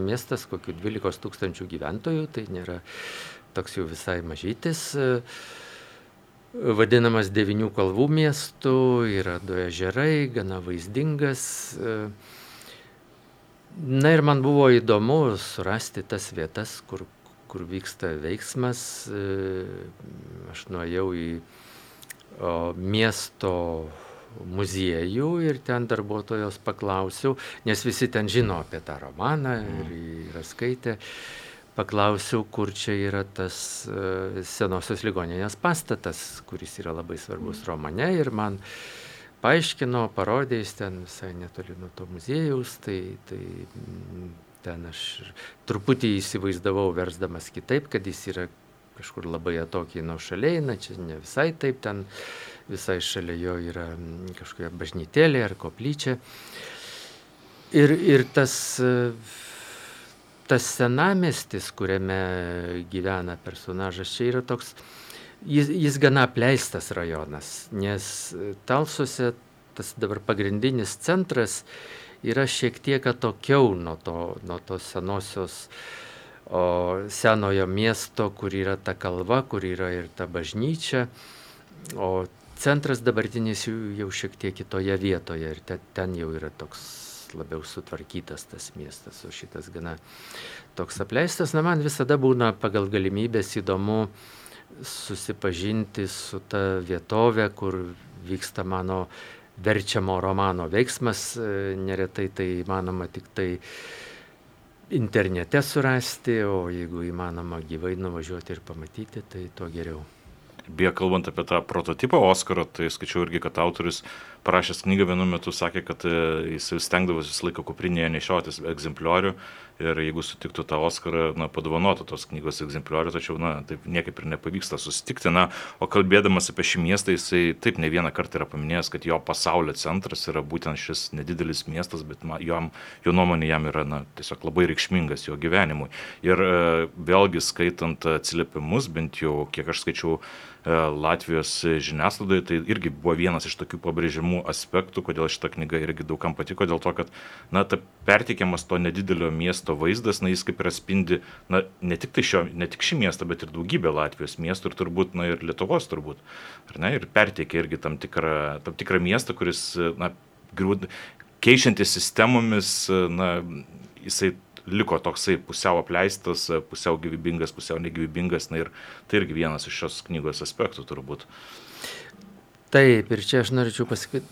miestas, kokių 12 tūkstančių gyventojų, tai nėra toks jau visai mažytis. E, vadinamas devinių kalvų miestu, yra du ežerai, gana vaizdingas. E, Na ir man buvo įdomu surasti tas vietas, kur, kur vyksta veiksmas. E, aš nuėjau į o, miesto muziejų ir ten darbuotojos paklausiau, nes visi ten žino apie tą romaną ir yra skaitę. Paklausiau, kur čia yra tas uh, senosios ligoninės pastatas, kuris yra labai svarbus romane ir man uh, paaiškino, parodė, jis ten visai netoli nuo to muziejaus, tai, tai mm, ten aš truputį įsivaizdavau versdamas kitaip, kad jis yra kažkur labai atokiai nuo šaliai, na čia ne visai taip, ten visai šalia jo yra mm, kažkokia bažnytėlė ar koplyčia. Ir, ir tas, tas senamestis, kuriame gyvena personažas, čia yra toks, jis, jis gana apleistas rajonas, nes Talsuose tas dabar pagrindinis centras yra šiek tiek atokiau nuo to, nuo to senosios o, senojo miesto, kur yra ta kalva, kur yra ir ta bažnyčia, o centras dabartinis jau, šiek tiek kitoje vietoje ir te, ten jau yra toks labiau sutvarkytas tas miestas, o šitas gana toks apleistas. Na, man visada būna pagal galimybės įdomu susipažinti su ta vietovė, kur vyksta mano verčiamo romano veiksmas. E, neretai tai įmanoma tik tai internete surasti, o jeigu įmanoma gyvai nuvažiuoti ir pamatyti, tai tuo geriau. Beje, kalbant apie tą prototipą Oskaro, tai skaičiau irgi, kad autorius parašęs knygą vienu metu sakė, kad e, jis stengdavosi visą laiką kuprinėje nešiotis egzempliorių ir jeigu sutiktų tą Oscarą, na, padovanotų tos knygos egzempliorių, tačiau, na, taip niekaip ir nepavyksta susitikti. Na, o kalbėdamas apie šį miestą, jisai taip ne vieną kartą yra paminėjęs, kad jo pasaulio centras yra būtent šis nedidelis miestas, bet ma, jom, jo nuomonė jam yra, na, tiesiog labai reikšmingas jo gyvenimui. Ir e, vėlgi skaitant atsiliepimus, bent jau kiek aš skaičiau, Latvijos žiniasklaidoje, tai irgi buvo vienas iš tokių pabrėžiamų aspektų, kodėl šita knyga irgi daugam patiko, dėl to, kad, na, ta pertikiamas to nedidelio miesto vaizdas, na, jis kaip ir atspindi, na, ne tik, tai šio, ne tik šį miestą, bet ir daugybę Latvijos miestų ir turbūt, na, ir Lietuvos turbūt, ar ne, ir perteikia irgi tam tikrą, tam tikrą miestą, kuris, na, grūd, keičiantis sistemomis, na, jisai liko toksai pusiau apleistas, pusiau gyvybingas, pusiau negyvybingas. Na ir tai irgi vienas iš šios knygos aspektų turbūt. Taip, ir čia aš norėčiau pasakyti,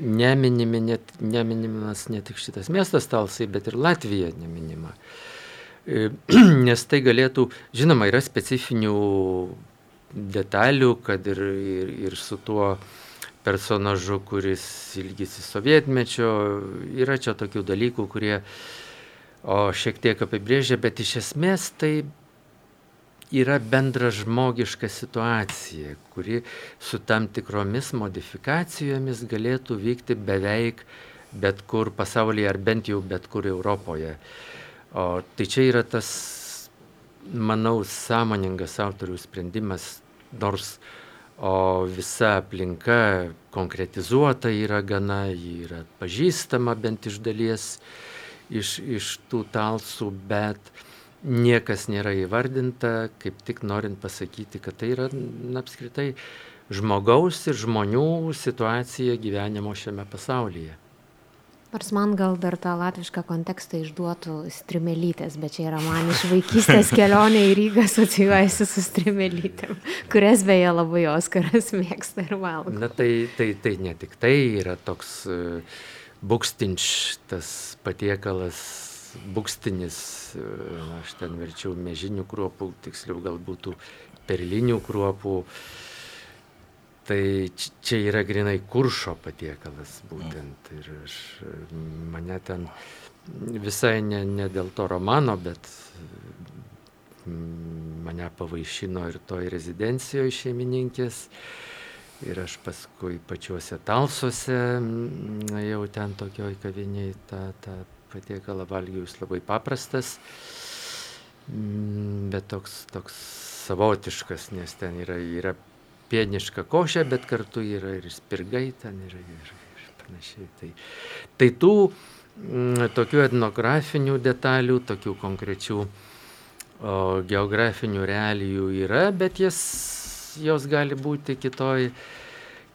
neminimi, net, neminimas ne tik šitas miestas Talsai, bet ir Latvija neminima. E, nes tai galėtų, žinoma, yra specifinių detalių, kad ir, ir, ir su tuo personažu, kuris ilgisi sovietmečio, yra čia tokių dalykų, kurie o šiek tiek apibrėžia, bet iš esmės tai yra bendra žmogiška situacija, kuri su tam tikromis modifikacijomis galėtų vykti beveik bet kur pasaulyje ar bent jau bet kur Europoje. O tai čia yra tas, manau, sąmoningas autorių sprendimas, nors o visa aplinka konkretizuota yra gana, ji yra pažįstama bent iš dalies iš, iš tų talsų, bet niekas nėra įvardinta, kaip tik norint pasakyti, kad tai yra na, apskritai žmogaus ir žmonių situacija gyvenimo šiame pasaulyje. Nors man gal dar tą latvišką kontekstą išduotų strimelytės, bet čia yra man iš vaikystės kelionė į Rygą asocijuojasi su strimelytėm, kurias beje labai Oskaras mėgsta ir valgo. Na tai, tai, tai ne tik tai yra toks uh, bukstinč, tas patiekalas, bukstinis, uh, aš ten verčiau mežinių kruopų, tiksliau gal būtų perlinių kruopų. Uh, Tai čia yra grinai kuršo patiekalas būtent. Ir aš, mane ten visai ne, ne dėl to romano, bet mane pavaišino ir toj rezidencijoje šeimininkės. Ir aš paskui pačiuose talsuose, jau ten tokioj kaviniai tą, tą patiekalą valgiau, jis labai paprastas, bet toks, toks savotiškas, nes ten yra, yra pieniška košė, bet kartu yra ir spirgai ten ir, ir, ir panašiai. Tai, tai tų m, mm, tokių etnografinių detalių, tokių konkrečių o, geografinių realijų yra, bet jas, jos gali būti kitoj,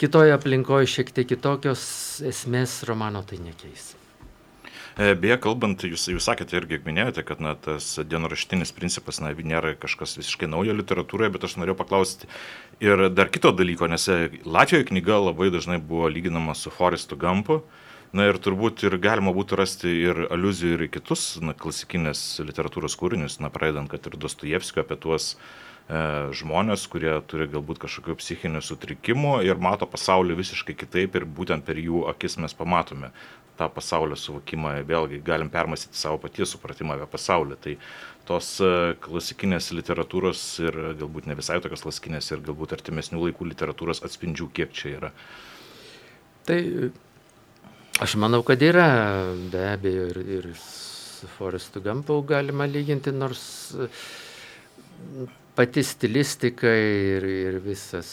kitoj aplinkoje šiek tiek kitokios esmės romano tai nekeis. E, beje, kalbant, jūs, jūs sakėte irgi minėjote, kad na, tas dienoraštinis principas na, nėra kažkas visiškai naujo literatūroje, bet aš norėjau paklausti ir dar kito dalyko, nes e, Latvijoje knyga labai dažnai buvo lyginama su Forestu Gampu. Na ir turbūt ir galima būtų rasti ir aluzijų ir kitus na, klasikinės literatūros kūrinius, na, pradedant, kad ir Dostojevskio apie tuos e, žmonės, kurie turi galbūt kažkokių psichinių sutrikimų ir mato pasaulį visiškai kitaip ir būtent per jų akis mes pamatome tą pasaulio suvokimą, vėlgi galim permastyti savo paties supratimą apie pasaulį. Tai tos e, klasikinės literatūros ir galbūt ne visai tokios klasikinės ir galbūt artimesnių laikų literatūros atspindžių, kiek čia yra. Tai aš manau, kad yra be abejo ir, ir su Forestu Gampu galima lyginti, nors pati stilistika ir, ir visas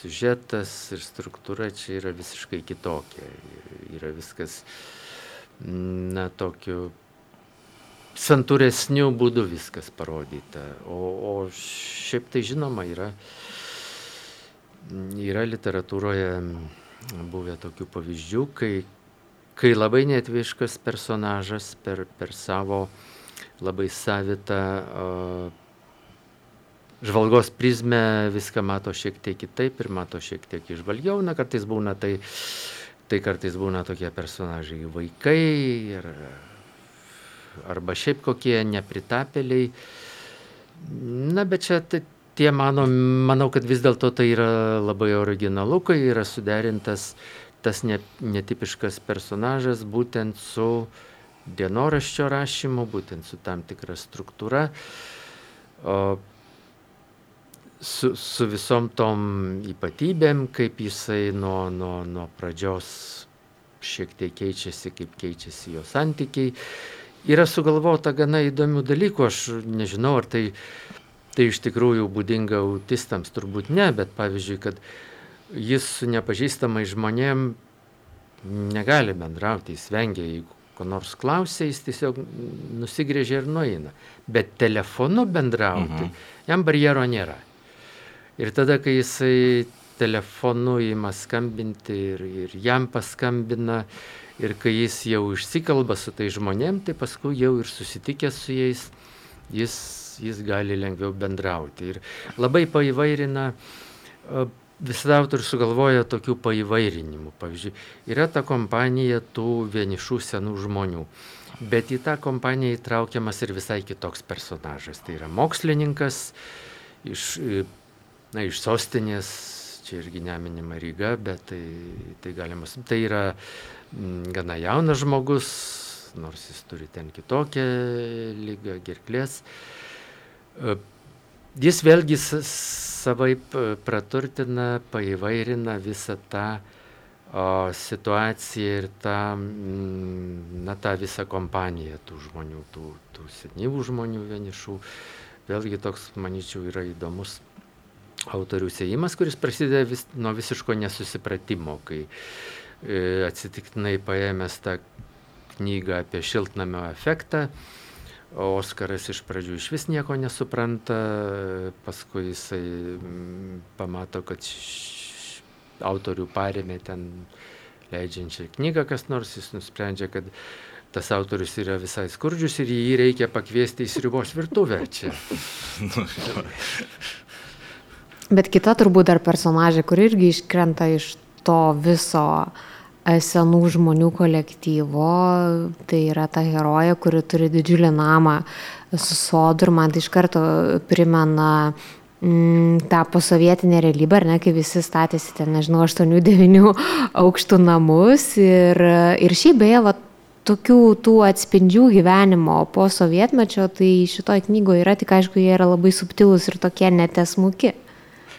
siužetas ir struktūra čia yra visiškai kitokia. Yra viskas, na, tokiu santūresniu būdu viskas parodyta. O, o šiaip tai žinoma yra, yra literatūroje buvę tokių pavyzdžių, kai, kai labai netviškas personažas per, per savo labai savitą žvalgos prizmę viską mato šiek tiek kitaip ir mato šiek tiek išvalgiau. Na, kartais būna tai, tai kartais būna tokie personažai vaikai ir, arba šiaip kokie nepritapėliai. Na, bet čia tai, tie mano, manau, kad vis dėlto tai yra labai originalu, kai yra suderintas tas ne, netipiškas personažas būtent su dienoraščio rašymu, būtent su tam tikra struktūra. O su, su visom tom ypatybėm, kaip jisai nuo, nuo, nuo pradžios šiek tiek keičiasi, kaip keičiasi jo santykiai. Yra sugalvota gana įdomių dalykų, aš nežinau, ar tai, tai iš tikrųjų būdinga autistams, turbūt ne, bet pavyzdžiui, kad jis su nepažįstamai žmonėm negali bendrauti, jis vengia, jeigu ko nors klausia, jis tiesiog nusigrėžia ir nueina. Bet telefonu bendrauti, mhm. jam barjero nėra. Ir tada, kai jisai telefonu įma skambinti ir, ir jam paskambina, ir kai jis jau išsikalba su tai žmonėm, tai paskui jau ir susitikęs su jais, jis, jis gali lengviau bendrauti. Ir labai paįvairina, visada autorius sugalvoja tokių paįvairinimų. Pavyzdžiui, yra ta kompanija tų vienišų senų žmonių. Bet į tą kompaniją įtraukiamas ir visai kitoks personažas. Tai yra mokslininkas iš na, iš sostinės, čia irgi neminima Ryga, bet tai, tai galima, tai yra mm, gana jaunas žmogus, nors jis turi ten kitokią lygą gerklės. E, jis vėlgi savaip praturtina, paįvairina visą tą o situaciją ir tą, mm, na, tą visą kompaniją tų žmonių, tų, tų senyvų žmonių vienišų. Vėlgi toks, manyčiau, yra įdomus autorių sėjimas, kuris prasideda vis, nuo visiško nesusipratimo, kai e, atsitiktinai paėmęs tą knygą apie šiltnamio efektą, Oskaras iš pradžių iš vis nieko nesupranta, paskui jisai mm, pamato, kad š autorių paremė ten leidžiančią knygą kas nors, jis nusprendžia, kad tas autorius yra visai skurdžius ir jį reikia pakviesti į sriubos virtuvę čia. Bet kita turbūt dar personažė, kur irgi iškrenta iš to viso senų žmonių kolektyvo, tai yra ta heroja, kuri turi didžiulį namą su sodu ir man tai iš karto primena mm, tą posovietinę realybę, ar ne, kai visi statėsi ten, nežinau, 8-9 aukštų namus ir, ir šiaip beje, va, tokių tų atspindžių gyvenimo po sovietmečio, tai šitoje knygoje yra, tik aišku, jie yra labai subtilūs ir tokie netesmuki.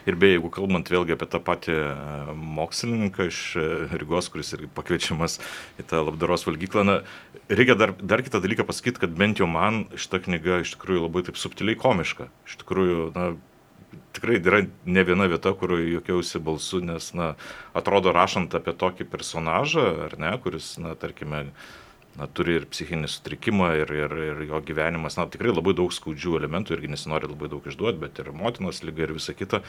Ir beje, jeigu kalbant vėlgi apie tą patį e, mokslininką iš e, Rygos, kuris irgi pakviečiamas į tą labdaros valgyklą, na, reikia dar, dar kitą dalyką pasakyti, kad bent jau man šita knyga iš tikrųjų labai taip subtiliai komiška. Iš tikrųjų, na, tikrai yra ne viena vieta, kur jokiausi balsu, nes, na, atrodo, rašant apie tokį personažą, ar ne, kuris, na, tarkime, na, turi ir psichinį sutrikimą, ir, ir, ir jo gyvenimas, na, tikrai labai daug skaudžių elementų, irgi nesinori labai daug išduoti, bet ir motinos lyga ir visa kita.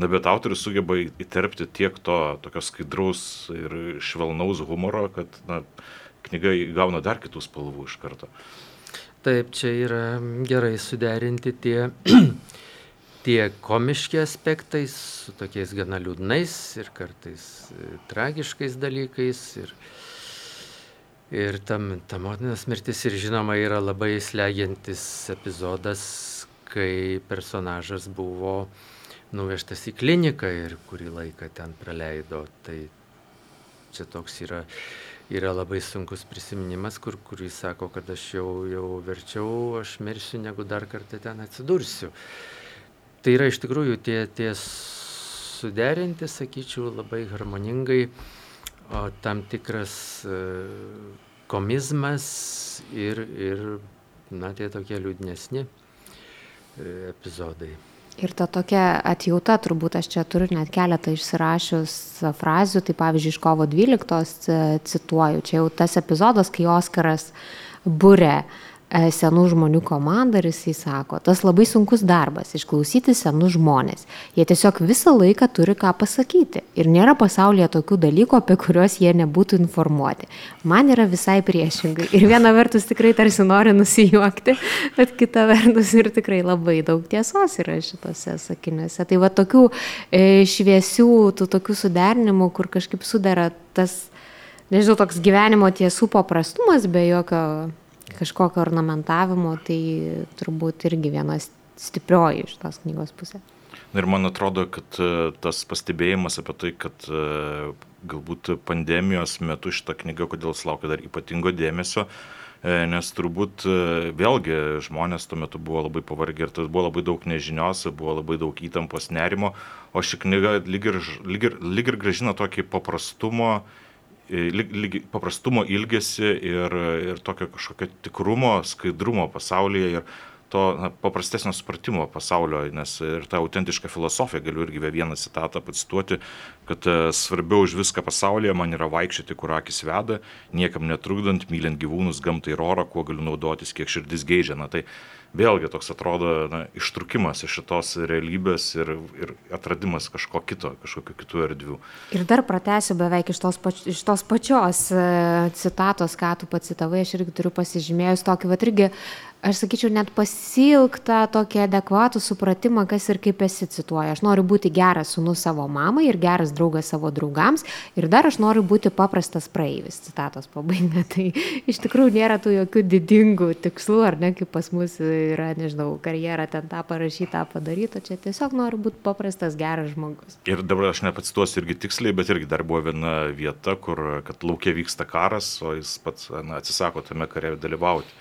Na, bet autorius sugeba įterpti tiek to tokio skaidraus ir švelnaus humoro, kad, na, knyga įgauna dar kitų spalvų iš karto. Taip, čia yra gerai suderinti tie tie komiški aspektai su tokiais gana liūdnais ir kartais e, tragiškais dalykais. Ir, ir tam, ta motinos mirtis ir žinoma yra labai slegiantis epizodas, kai personažas buvo nuvežtas į kliniką ir kurį laiką ten praleido. Tai čia toks yra, yra labai sunkus prisiminimas, kur, kur jis sako, kad aš jau, jau verčiau, aš mirsiu, negu dar kartą ten atsidursiu tai yra iš tikrųjų tie, tie suderinti, sakyčiau, labai harmoningai, o tam tikras e, komizmas ir, ir na, tie tokie liūdnesni e, epizodai. Ir ta tokia atjauta, turbūt aš čia turiu net keletą išsirašius frazių, tai pavyzdžiui, iš kovo 12 cituoju, čia jau tas epizodas, kai Oskaras būrė uh, E, senų žmonių komanda ir jisai sako, tas labai sunkus darbas - išklausyti senus žmonės. Jie tiesiog visą laiką turi ką pasakyti. Ir nėra pasaulyje tokių dalykų, apie kuriuos jie nebūtų informuoti. Man yra visai priešingai. Ir viena vertus tikrai tarsi nori nusijuokti, bet kita vertus ir tikrai labai daug tiesos yra šitose sakiniuose. Tai va tokių e, šviesių, tų tokių suderinimų, kur kažkaip sudara tas, nežinau, toks gyvenimo tiesų paprastumas be jokio kažkokio ornamentavimo, tai turbūt irgi vienas stiprioji iš tos knygos pusė. Ir man atrodo, kad e, tas pastebėjimas apie tai, kad e, galbūt pandemijos metu šitą knygą, kodėl sulaukia dar ypatingo dėmesio, e, nes turbūt vėlgi žmonės tuo metu buvo labai pavargę ir tas buvo labai daug nežinios, buvo labai daug įtampos nerimo, o ši knyga lyg ir, lyg ir, lyg ir gražina tokį paprastumo lyg, paprastumo ilgesi ir, ir tokio kažkokio tikrumo, skaidrumo pasaulyje ir to na, paprastesnio supratimo pasaulio, nes ir tą autentišką filosofiją galiu irgi vieną citatą pacituoti, kad e, svarbiau už viską pasaulyje man yra vaikščioti, kur akis veda, niekam netrukdant, mylint gyvūnus, gamtą ir orą, kuo galiu naudotis, kiek širdis geidžia. Na, tai vėlgi toks atrodo na, ištrukimas iš šitos realybės ir, ir atradimas kažko kito, kažkokių kitų erdvių. Ir dar pratęsiu beveik iš tos, pač, iš tos pačios e, citatos, ką tu pacitavai, aš irgi turiu pasižymėjus tokį, va irgi aš sakyčiau, net pasilgtą tokį adekvatų supratimą, kas ir kaip esi cituoja. Aš noriu būti geras sunus savo mamai ir geras draugas savo draugams ir dar aš noriu būti paprastas praeivis. Citatos pabaiga. Tai iš tikrųjų nėra tų jokių didingų tikslų, ar ne, kaip pas mus yra, nežinau, karjera ten tą parašyti, tą padaryti, o čia tiesiog noriu būti paprastas geras žmogus. Ir dabar aš nepacituosiu irgi tiksliai, bet irgi dar buvo viena vieta, kur, kad laukia vyksta karas, o jis pats na, atsisako tame kare dalyvauti.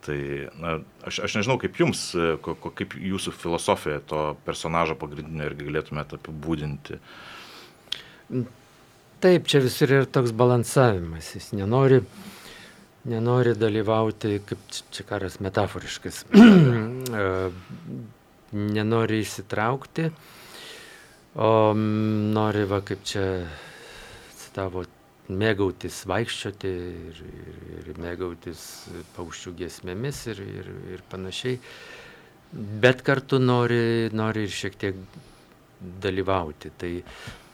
Tai na, aš, aš nežinau, kaip jums, ko, ko, kaip jūsų filosofija to personažo pagrindinio irgi galėtumėte apibūdinti. Taip, čia visur yra toks balansavimas. Jis nenori, nenori dalyvauti, kaip čia karas metaforiškas, e, nenori įsitraukti, o nori, va, kaip čia citavo, mėgautis vaikščioti ir, ir, ir mėgautis paukščių giesmėmis ir, ir, ir panašiai. Bet kartu nori, nori ir šiek tiek dalyvauti. Tai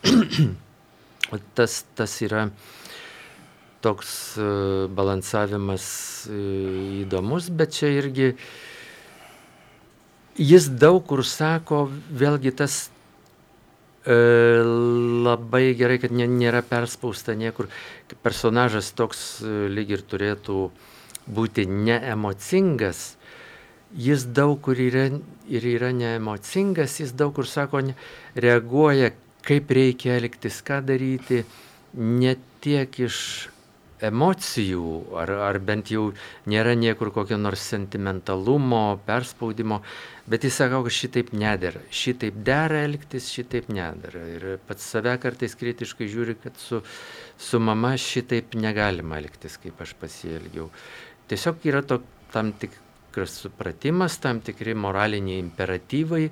tas, tas yra toks e, balansavimas e, įdomus, bet čia irgi jis daug kur sako, vėlgi tas labai gerai, kad nėra perspausta niekur. Personažas toks lyg ir turėtų būti neemocingas, jis daug kur yra ir yra neemocingas, jis daug kur sako, reaguoja, kaip reikia elgtis, ką daryti, ne tiek iš emocijų, ar, ar bent jau nėra niekur kokio nors sentimentalumo, perspaudimo, bet jis sako, kad šitaip nedėra, šitaip dera elgtis, šitaip nedėra. Ir pats save kartais kritiškai žiūri, kad su, su mama šitaip negalima elgtis, kaip aš pasielgiau. Tiesiog yra to, tam tik tikras supratimas, tam tikri moraliniai imperatyvai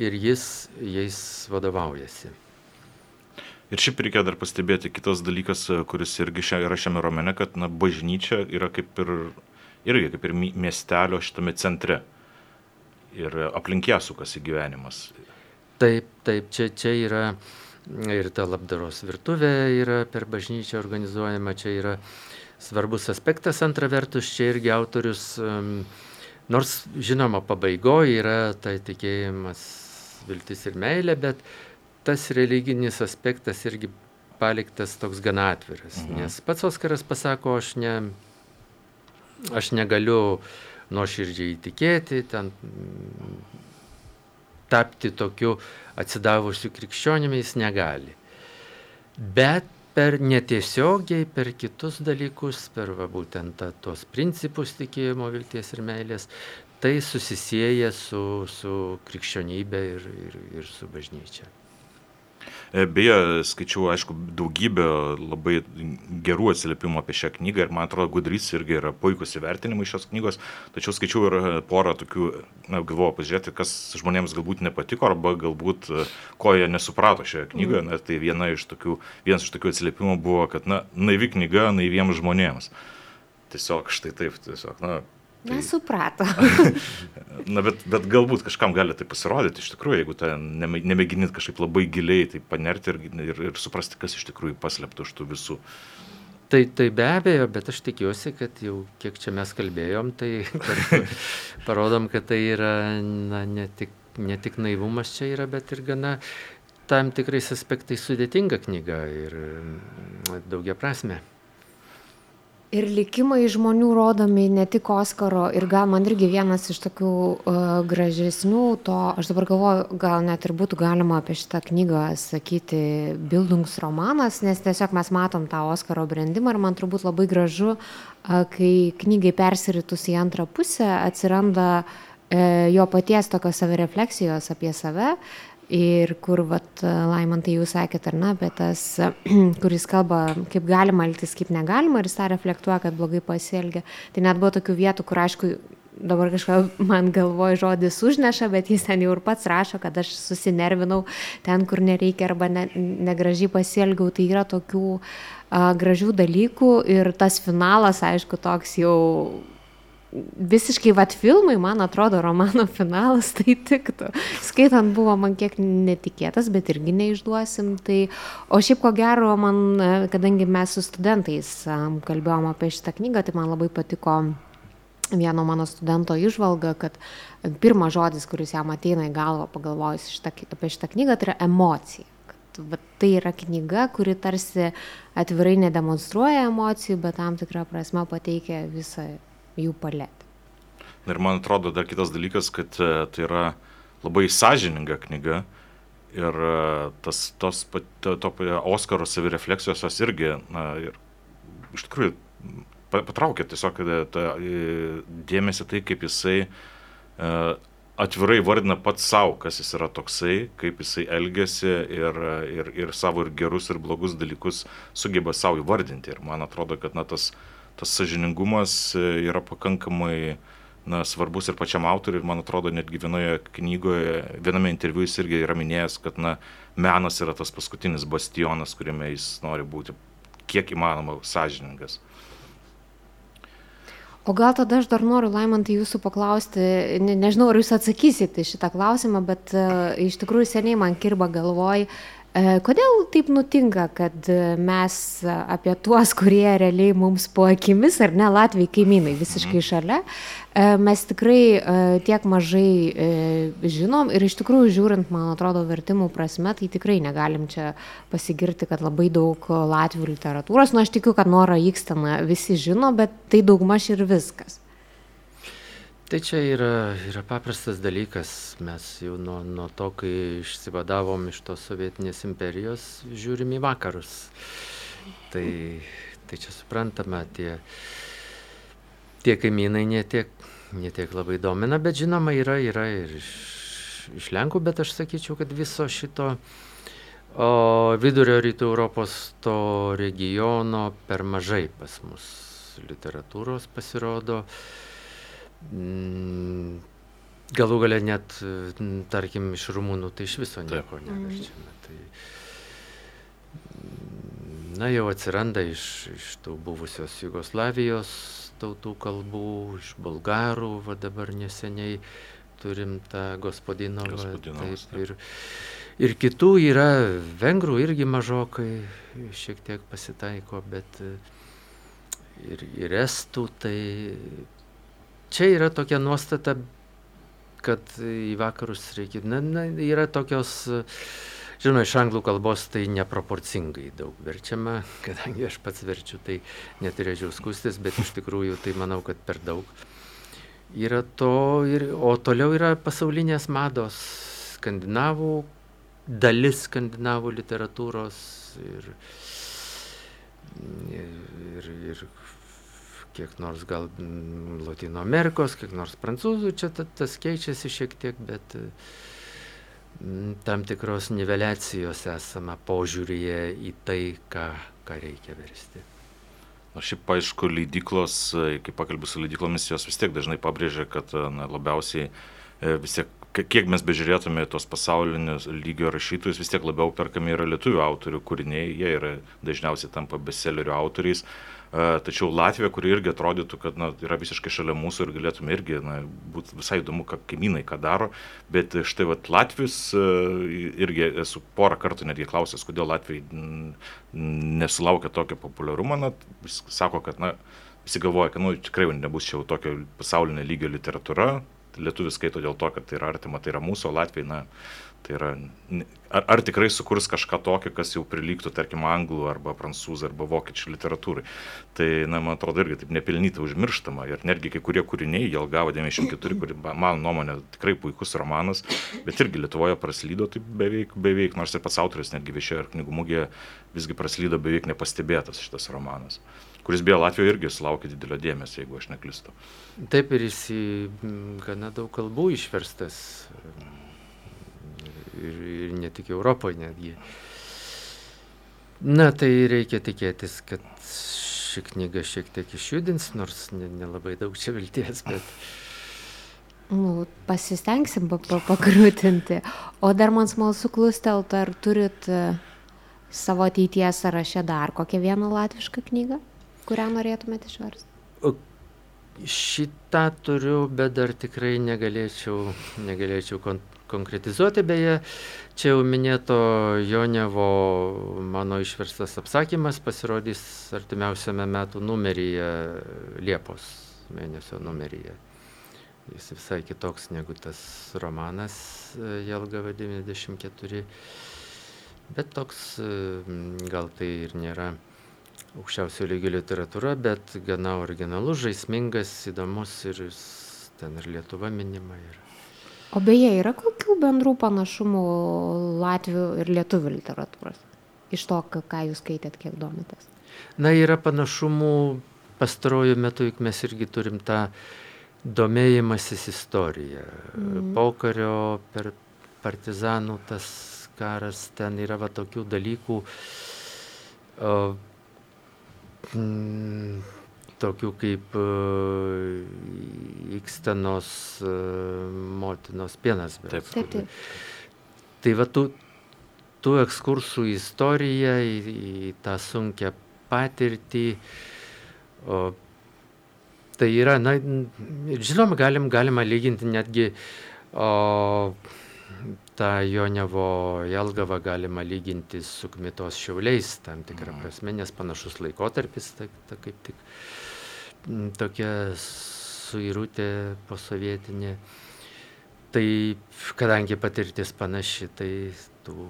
ir jis jais vadovaujasi. Ir šiaip reikia dar pastebėti kitas dalykas, kuris irgi šia, yra šiame romane, kad na, bažnyčia yra kaip ir, irgi kaip ir miestelio šitame centre. Ir aplink ją sukasi gyvenimas. Taip, taip, čia, čia yra ir ta labdaros virtuvė yra per bažnyčią organizuojama, čia yra uh, svarbus aspektas. Antra vertus, čia irgi autorius, nors žinoma, pabaigoje yra tai tikėjimas, viltis ir meilė, bet tas religinis aspektas irgi paliktas toks gana atviras. Mhm. Nes pats Oskaras pasako, aš, ne, aš negaliu nuoširdžiai įtikėti, ten tapti tokiu atsidavusiu krikščionimi jis negali. Bet per netiesiogiai, per kitus dalykus, per va, būtent ta, tos principus tikėjimo, vilties ir meilės, tai susisieja su, su krikščionybė ir, ir, ir su bažnyčia. E, beje, skaičiau, aišku, daugybę labai gerų atsiliepimų apie šią knygą ir man atrodo, Gudrys irgi yra puikus įvertinimai šios knygos, tačiau skaičiau ir porą tokių, na, galvoju, pažiūrėti, kas žmonėms galbūt nepatiko arba galbūt e, ko jie nesuprato šioje knygoje. Mm. Na, tai viena iš tokių, vienas iš tokių atsiliepimų buvo, kad, na, naivi knyga naiviems žmonėms. Tiesiog štai taip, tiesiog, na, Tai... Nesuprato. Na, bet, bet galbūt kažkam gali tai pasirodyti iš tikrųjų, jeigu ten nemėginit kažkaip labai giliai tai panerti ir, ir, ir suprasti, kas iš tikrųjų paslėpta už tų visų. Tai, tai be abejo, bet aš tikiuosi, kad jau kiek čia mes kalbėjom, tai kad parodom, kad tai yra na, ne, tik, ne tik naivumas čia yra, bet ir gana tam tikrais aspektais sudėtinga knyga ir daugia prasme. Ir likimai žmonių rodomi ne tik Oskaro, ir gal man irgi vienas iš tokių uh, gražesnių, to aš dabar galvoju, gal net ir būtų galima apie šitą knygą sakyti Bildungsromanas, nes tiesiog mes matom tą Oskaro brandimą ir man turbūt labai gražu, uh, kai knygai persiritus į antrą pusę atsiranda uh, jo paties tokios savirefleksijos apie save, Ir kur, vat, Laimantai jūs sakėt, ar ne, apie tas, kuris kalba, kaip galima elgtis, kaip negalima, ir jis tą reflektuoja, kad blogai pasielgia. Tai net buvo tokių vietų, kur, aišku, dabar kažką man galvoja žodis užneša, bet jis ten jau ir pats rašo, kad aš susinervinau ten, kur nereikia arba ne, negražiai pasielgiau. Tai yra tokių a, gražių dalykų ir tas finalas, aišku, toks jau visiškai vat filmai, man atrodo, romano finalas tai tiktų. Skaitant buvo man kiek netikėtas, bet irgi neišduosim. Tai, o šiaip ko gero, man, kadangi mes su studentais kalbėjom apie šitą knygą, tai man labai patiko vieno mano studento išvalga, kad pirmas žodis, kuris jam ateina į galvą pagalvojus šitą, apie šitą knygą, tai yra emocija. Kad, va, tai yra knyga, kuri tarsi atvirai nedemonstruoja emocijų, bet tam tikrą prasme pateikia visą jų paletę. Ir man atrodo dar kitas dalykas, kad e, tai yra labai sąžininga knyga ir e, tas, tos, to, to Oskaro savirefleksijos jos irgi, na, ir iš tikrųjų patraukia tiesiog e, tą dėmesį tai, kaip jisai atvirai vardina pats savo, kas jis yra toksai, kaip jisai elgesi ir, ir, ir savo ir gerus, ir blogus dalykus sugeba savo įvardinti. Ir man atrodo, kad na, tas, tas sažiningumas yra pakankamai na, svarbus ir pačiam autoriui. Man atrodo, netgi vienoje knygoje, viename interviu jis irgi yra minėjęs, kad na, menas yra tas paskutinis bastionas, kuriame jis nori būti kiek įmanoma sąžiningas. O gal tada aš dar noriu, Laimantai, jūsų paklausti, ne, nežinau, ar jūs atsakysite šitą klausimą, bet uh, iš tikrųjų seniai man kirba galvoj, uh, kodėl taip nutinka, kad mes apie tuos, kurie realiai mums po akimis, ar ne, Latvijai kaimynai visiškai mhm. šalia, E, mes tikrai e, tiek mažai e, žinom ir iš tikrųjų žiūrint, man atrodo, vertimų prasme, tai tikrai negalim čia pasigirti, kad labai daug latvių literatūros, nu aš tikiu, kad Nora Ikstena visi žino, bet tai daugmaž ir viskas. Tai čia yra, yra paprastas dalykas. Mes jau nuo, nuo to, kai išsivadavom iš tos sovietinės imperijos, žiūrim į vakarus. Tai, tai čia suprantama, tie, tie kaimynai netiek netiek labai domina, bet žinoma yra, yra ir iš, iš Lenkų, bet aš sakyčiau, kad viso šito o, vidurio rytų Europos to regiono per mažai pas mus literatūros pasirodo. Mm, galų gale net, tarkim, iš rumūnų tai iš viso nieko neverčiame. Tai, na, jau atsiranda iš, iš tų buvusios Jugoslavijos tautų kalbų, iš bulgarų, va dabar neseniai turim tą Gospodinovą. Taip, ir, ir kitų yra, vengrų irgi mažokai šiek tiek pasitaiko, bet ir, ir estų, tai čia yra tokia nuostata, kad į vakarus reikia, na, na yra tokios Žinoma, iš anglų kalbos tai neproporcingai daug verčiama, kadangi aš pats verčiu, tai neturėčiau skustis, bet iš tikrųjų tai manau, kad per daug. Yra to, ir, o toliau yra pasaulinės mados, skandinavų, dalis skandinavų literatūros ir, ir, ir kiek nors gal Latino Amerikos, kiek nors prancūzų, čia tas keičiasi šiek tiek, bet Mm, tam tikros niveliacijos esama požiūrėje į tai, ką, ką reikia versti. Na šiaip aišku, leidyklos, kai pakalbė su leidyklomis, jos vis tiek dažnai pabrėžia, kad na, labiausiai e, vis tiek, kiek mes bežiūrėtume tos pasaulinės lygio rašytojus, vis tiek labiau perkami yra lietuvių autorių kūriniai, jie yra dažniausiai tampa bestsellerių autoriais. Tačiau Latvija, kuri irgi atrodytų, kad na, yra visiškai šalia mūsų ir galėtume irgi, na, būtų visai įdomu, ką kaimynai ką daro, bet štai vat, Latvijos irgi esu porą kartų netgi klausęs, kodėl Latvijai nesulaukia tokio populiarumo, na, sako, kad, na, visi galvoja, kad, nu, tikrai nebus čia jau tokio pasaulinio lygio literatūra, lietuvis skaito dėl to, kad tai yra artima, tai yra mūsų, o Latvijai, na, Tai yra, ar, ar tikrai sukurs kažką tokio, kas jau prilygtų, tarkim, anglų arba prancūzų arba vokiečių literatūrai. Tai, na, man atrodo, irgi taip nepelnytai užmirštama. Ir netgi kai kurie kūriniai, jie gavo 94, kuri, mano nuomonė, tikrai puikus romanas, bet irgi Lietuvoje praslydo taip beveik, beveik, nors ir pats autoris netgi viešėjo ir knygų mugėje visgi praslydo beveik nepastebėtas šitas romanas kuris beje Latvijoje irgi sulaukė didelio dėmesio, jeigu aš neklistu. Taip ir jis į gana daug kalbų išverstas ir, ir ne tik Europoje netgi. Na, tai reikia tikėtis, kad ši knyga šiek tiek išjudins, nors nelabai ne, daug čia vilties, bet... Nu, pasistengsim pakrūtinti. O dar man smalsu klustelt, ar turit e, savo ateities sąraše dar kokią vieną latvišką knygą, kurią norėtumėte išversti? Šitą turiu, bet dar tikrai negalėčiau, negalėčiau konkretizuoti, beje, čia jau minėto Jonevo mano išverstas apsakymas pasirodys artimiausiame metų numeryje, Liepos mėnesio numeryje. Jis visai kitoks negu tas romanas Jelgava 94, bet toks gal tai ir nėra aukščiausio lygio literatūra, bet gana originalus, žaismingas, įdomus ir ten ir Lietuva minima. Ir o beje yra kokių bendrų panašumų latvių ir lietuvių literatūros iš to ką jūs skaitėt kiek domitės na yra panašumų pastaruoju metu juk mes irgi turim tą domėjimasis istorija. Mm. Pokario per partizanų tas karas, ten yra va tokių dalykų, o, mm, tokių kaip uh, Ikstenos uh, motinos pienas. Bet. Taip, taip. taip. Tai va tų, tų ekskursų istoriją, į, į tą sunkę patirtį, o, tai yra, na, žinoma, galim, galima lyginti netgi o, tą Jonevo Jelgavą galima lyginti su Kmitos šiauliais tam tikrą mhm. prasme, nes panašus laikotarpis, ta, ta kaip tik tokia suirutė posovietinė. Tai kadangi patirtis panaši, tai tų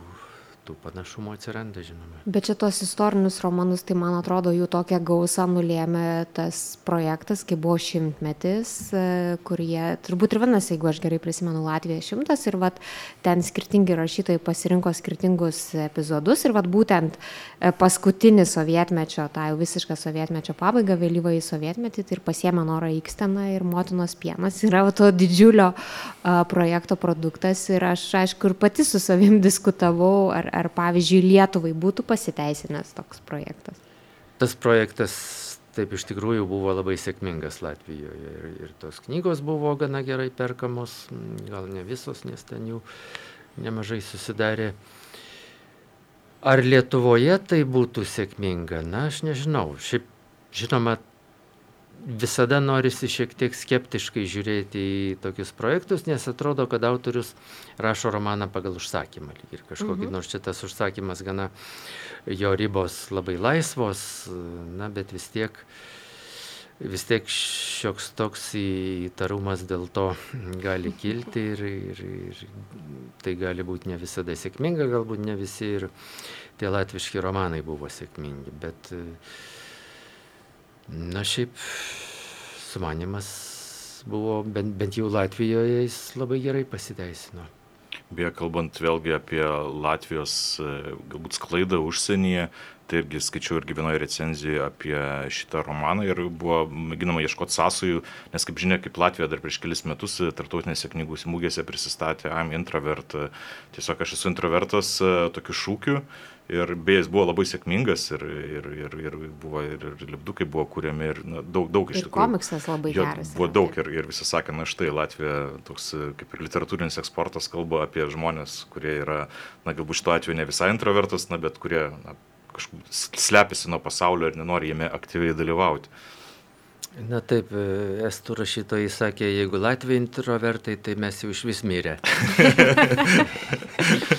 tų panašumų atsiranda, žinoma. Bet čia tos istorinius romanus, tai man atrodo, jų tokia gausa nulėmė tas projektas, kai buvo šimtmetis, e, kur jie, turbūt ir vienas, jeigu aš gerai prisimenu, Latvija šimtas ir vat, ten skirtingi rašytojai pasirinko skirtingus epizodus ir vat, būtent e, paskutinį sovietmečio, tą jau visišką sovietmečio pabaigą, vėlyvą į sovietmetį, tai ir pasiemė Norą Iksteną ir Motinos pienas yra to didžiulio projekto produktas ir aš, aišku, ir pati su savim diskutavau, ar, ar pavyzdžiui Lietuvai būtų pasiteisinęs toks projektas? Tas projektas taip iš tikrųjų buvo labai sėkmingas Latvijoje ir, ir tos knygos buvo gana gerai perkamos, gal ne visos, nes ten jų nemažai susidarė. Ar Lietuvoje tai būtų sėkminga? Na, aš nežinau. Šiaip, žinoma, visada norisi šiek tiek skeptiškai žiūrėti į tokius projektus, nes atrodo, kad autorius rašo romaną pagal užsakymą. Ir kažkokį, mhm. nors šitas užsakymas gana jo ribos labai laisvos, na, bet vis tiek, vis tiek šioks toks įtarumas dėl to gali kilti ir, ir, ir tai gali būti ne visada sėkminga, galbūt ne visi ir tie latviški romanai buvo sėkmingi. Bet, uh, Na šiaip sumanimas buvo, bent, bent jau Latvijoje jis labai gerai pasiteisino. Beje, kalbant vėlgi apie Latvijos e, galbūt sklaidą užsienyje, tai irgi skaičiau irgi vienoje recenzijoje apie šitą romaną ir buvo mėginama ieškoti sąsajų, nes kaip žinia, kaip Latvija dar prieš kelis metus tartautinėse knygų mūgėse prisistatė I'm introvert, tiesiog aš esu introvertas e, tokiu šūkiu Ir beje, jis buvo labai sėkmingas ir, ir, ir, ir buvo ir, ir lipdukai buvo kūriami ir na, daug, daug iš tikrųjų. Komiksas labai jo, geras. Buvo daug ir, ir visi sakė, na štai Latvija toks kaip ir literatūrinis eksportas kalba apie žmonės, kurie yra, na galbūt šituo atveju ne visai introvertas, na bet kurie na, kažkaip slepiasi nuo pasaulio ir nenori jame aktyviai dalyvauti. Na taip, estų rašytojai sakė, jeigu Latvija introvertai, tai mes jau iš vis mirę.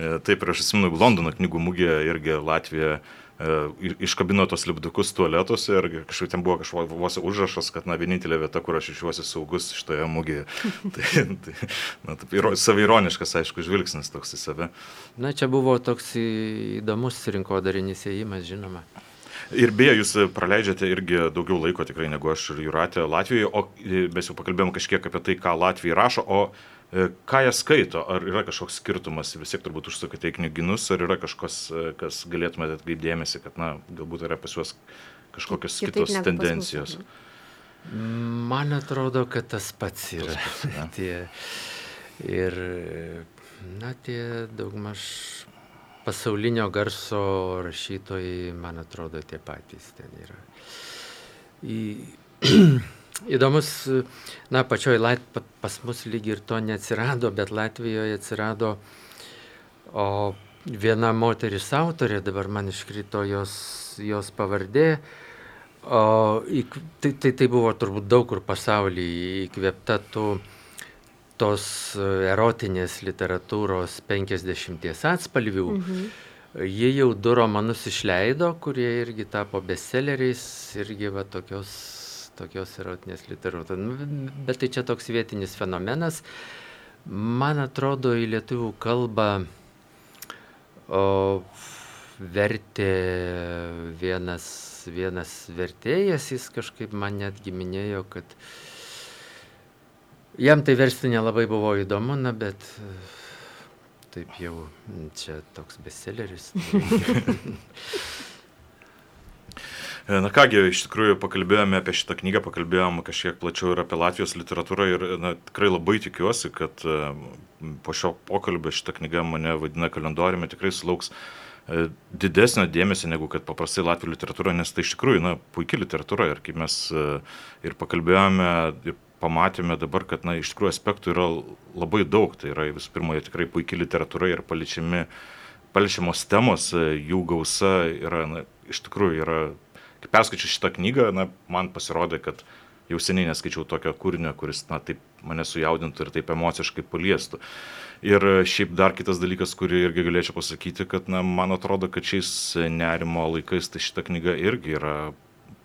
E, taip, ir aš atsimenu, Londono knygų mugėje irgi Latvija e, iškabino tos lipdukus tualetuose ir kažkaip ten buvo kažkoks užrašas, kad na, vienintelė vieta, kur aš išjuosi saugus šitoje mugėje. tai, tai, na, taip, savironiškas, aišku, žvilgsnis toks į save. Na, čia buvo toks įdomus rinkodarinys įėjimas, žinoma. Ir beje, jūs praleidžiate irgi daugiau laiko tikrai negu aš ir Juratė Latvijoje, o mes jau pakalbėjom kažkiek apie tai, ką Latvija rašo, o ką jie skaito, ar yra kažkoks skirtumas, vis tiek turbūt užsukate į knyginus, ar yra kažkas, e, kas galėtumėte atkreipdėmėsi, kad, na, galbūt yra pas juos kažkokios Kitaip kitos tendencijos. Man atrodo, kad tas pats yra. Tas pats, tie, ir, na, tie daugmaž pasaulinio garso rašytojai, man atrodo, tie patys ten yra. Į, Įdomus, na, pačioj Lat, pas mus lyg ir to neatsirado, bet Latvijoje atsirado o viena moteris autorė, dabar man iškrito jos, jos pavardė, o tai, tai, tai buvo turbūt daug kur pasaulyje įkvėpta tų tos erotinės literatūros 50 atspalvių. Mhm. Jie jau du romanus išleido, kurie irgi tapo bestselleriais, irgi va tokios tokios erotinės literatūros. Nu, bet tai čia toks vietinis fenomenas. Man atrodo, į lietuvių kalbą o, vertė vienas, vienas vertėjas, jis kažkaip man netgi minėjo, kad jam tai versti nelabai buvo įdomu, na, bet taip jau čia toks bestselleris. Na kągi, iš tikrųjų pakalbėjome apie šitą knygą, pakalbėjome kažkiek plačiau ir apie Latvijos literatūrą ir na, tikrai labai tikiuosi, kad e, po šio pokalbio šitą knygą mane vadina kalendoriumi, tikrai sulauks e, didesnio dėmesio negu kad paprastai Latvijos literatūra, nes tai iš tikrųjų na, puikia literatūra ir kaip mes e, ir pakalbėjome ir pamatėme dabar, kad na, iš tikrųjų aspektų yra labai daug, tai yra visų pirma tikrai puikia literatūra ir paliečiami, paliečiamos temos, jų gausa yra, na, iš tikrųjų yra kai perskaičiau šitą knygą, na, man pasirodė, kad jau seniai neskaičiau tokio kūrinio, kuris, na, taip mane sujaudintų ir taip emociškai paliestų. Ir šiaip dar kitas dalykas, kurį irgi galėčiau pasakyti, kad, na, man atrodo, kad šiais nerimo laikais tai šita knyga irgi yra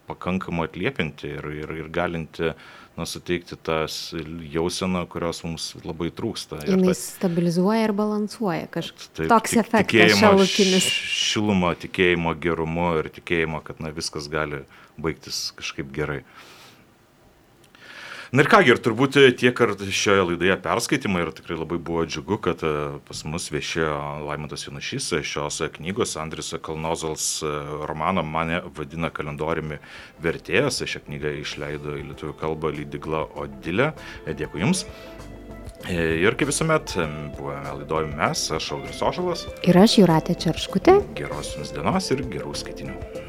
pakankamai atliepinti ir, ir, ir galinti na, suteikti tas jauseną, kurios mums labai trūksta. Jis ta... stabilizuoja ir balansuoja kažkaip. Toks efektas šalutinis. Šilumą, tikėjimo gerumu ir tikėjimo, kad na, viskas gali baigtis kažkaip gerai. Na ir kągi, ir turbūt tiek ar šioje laidoje perskaitimai ir tikrai labai buvo džiugu, kad e, pas mus viešėjo Laimantas Jonašys šios knygos, Andris Kalnozals e, romaną mane vadina kalendoriumi vertėjas. Šią knygą išleido į lietuvių kalbą Lydygla Odilė. E, dėkui Jums. Ir kaip visuomet, buvome laidojami mes, aš Audris Ošalas. Ir aš Juratė Čerškutė. Geros Jums dienos ir gerų skaitinių.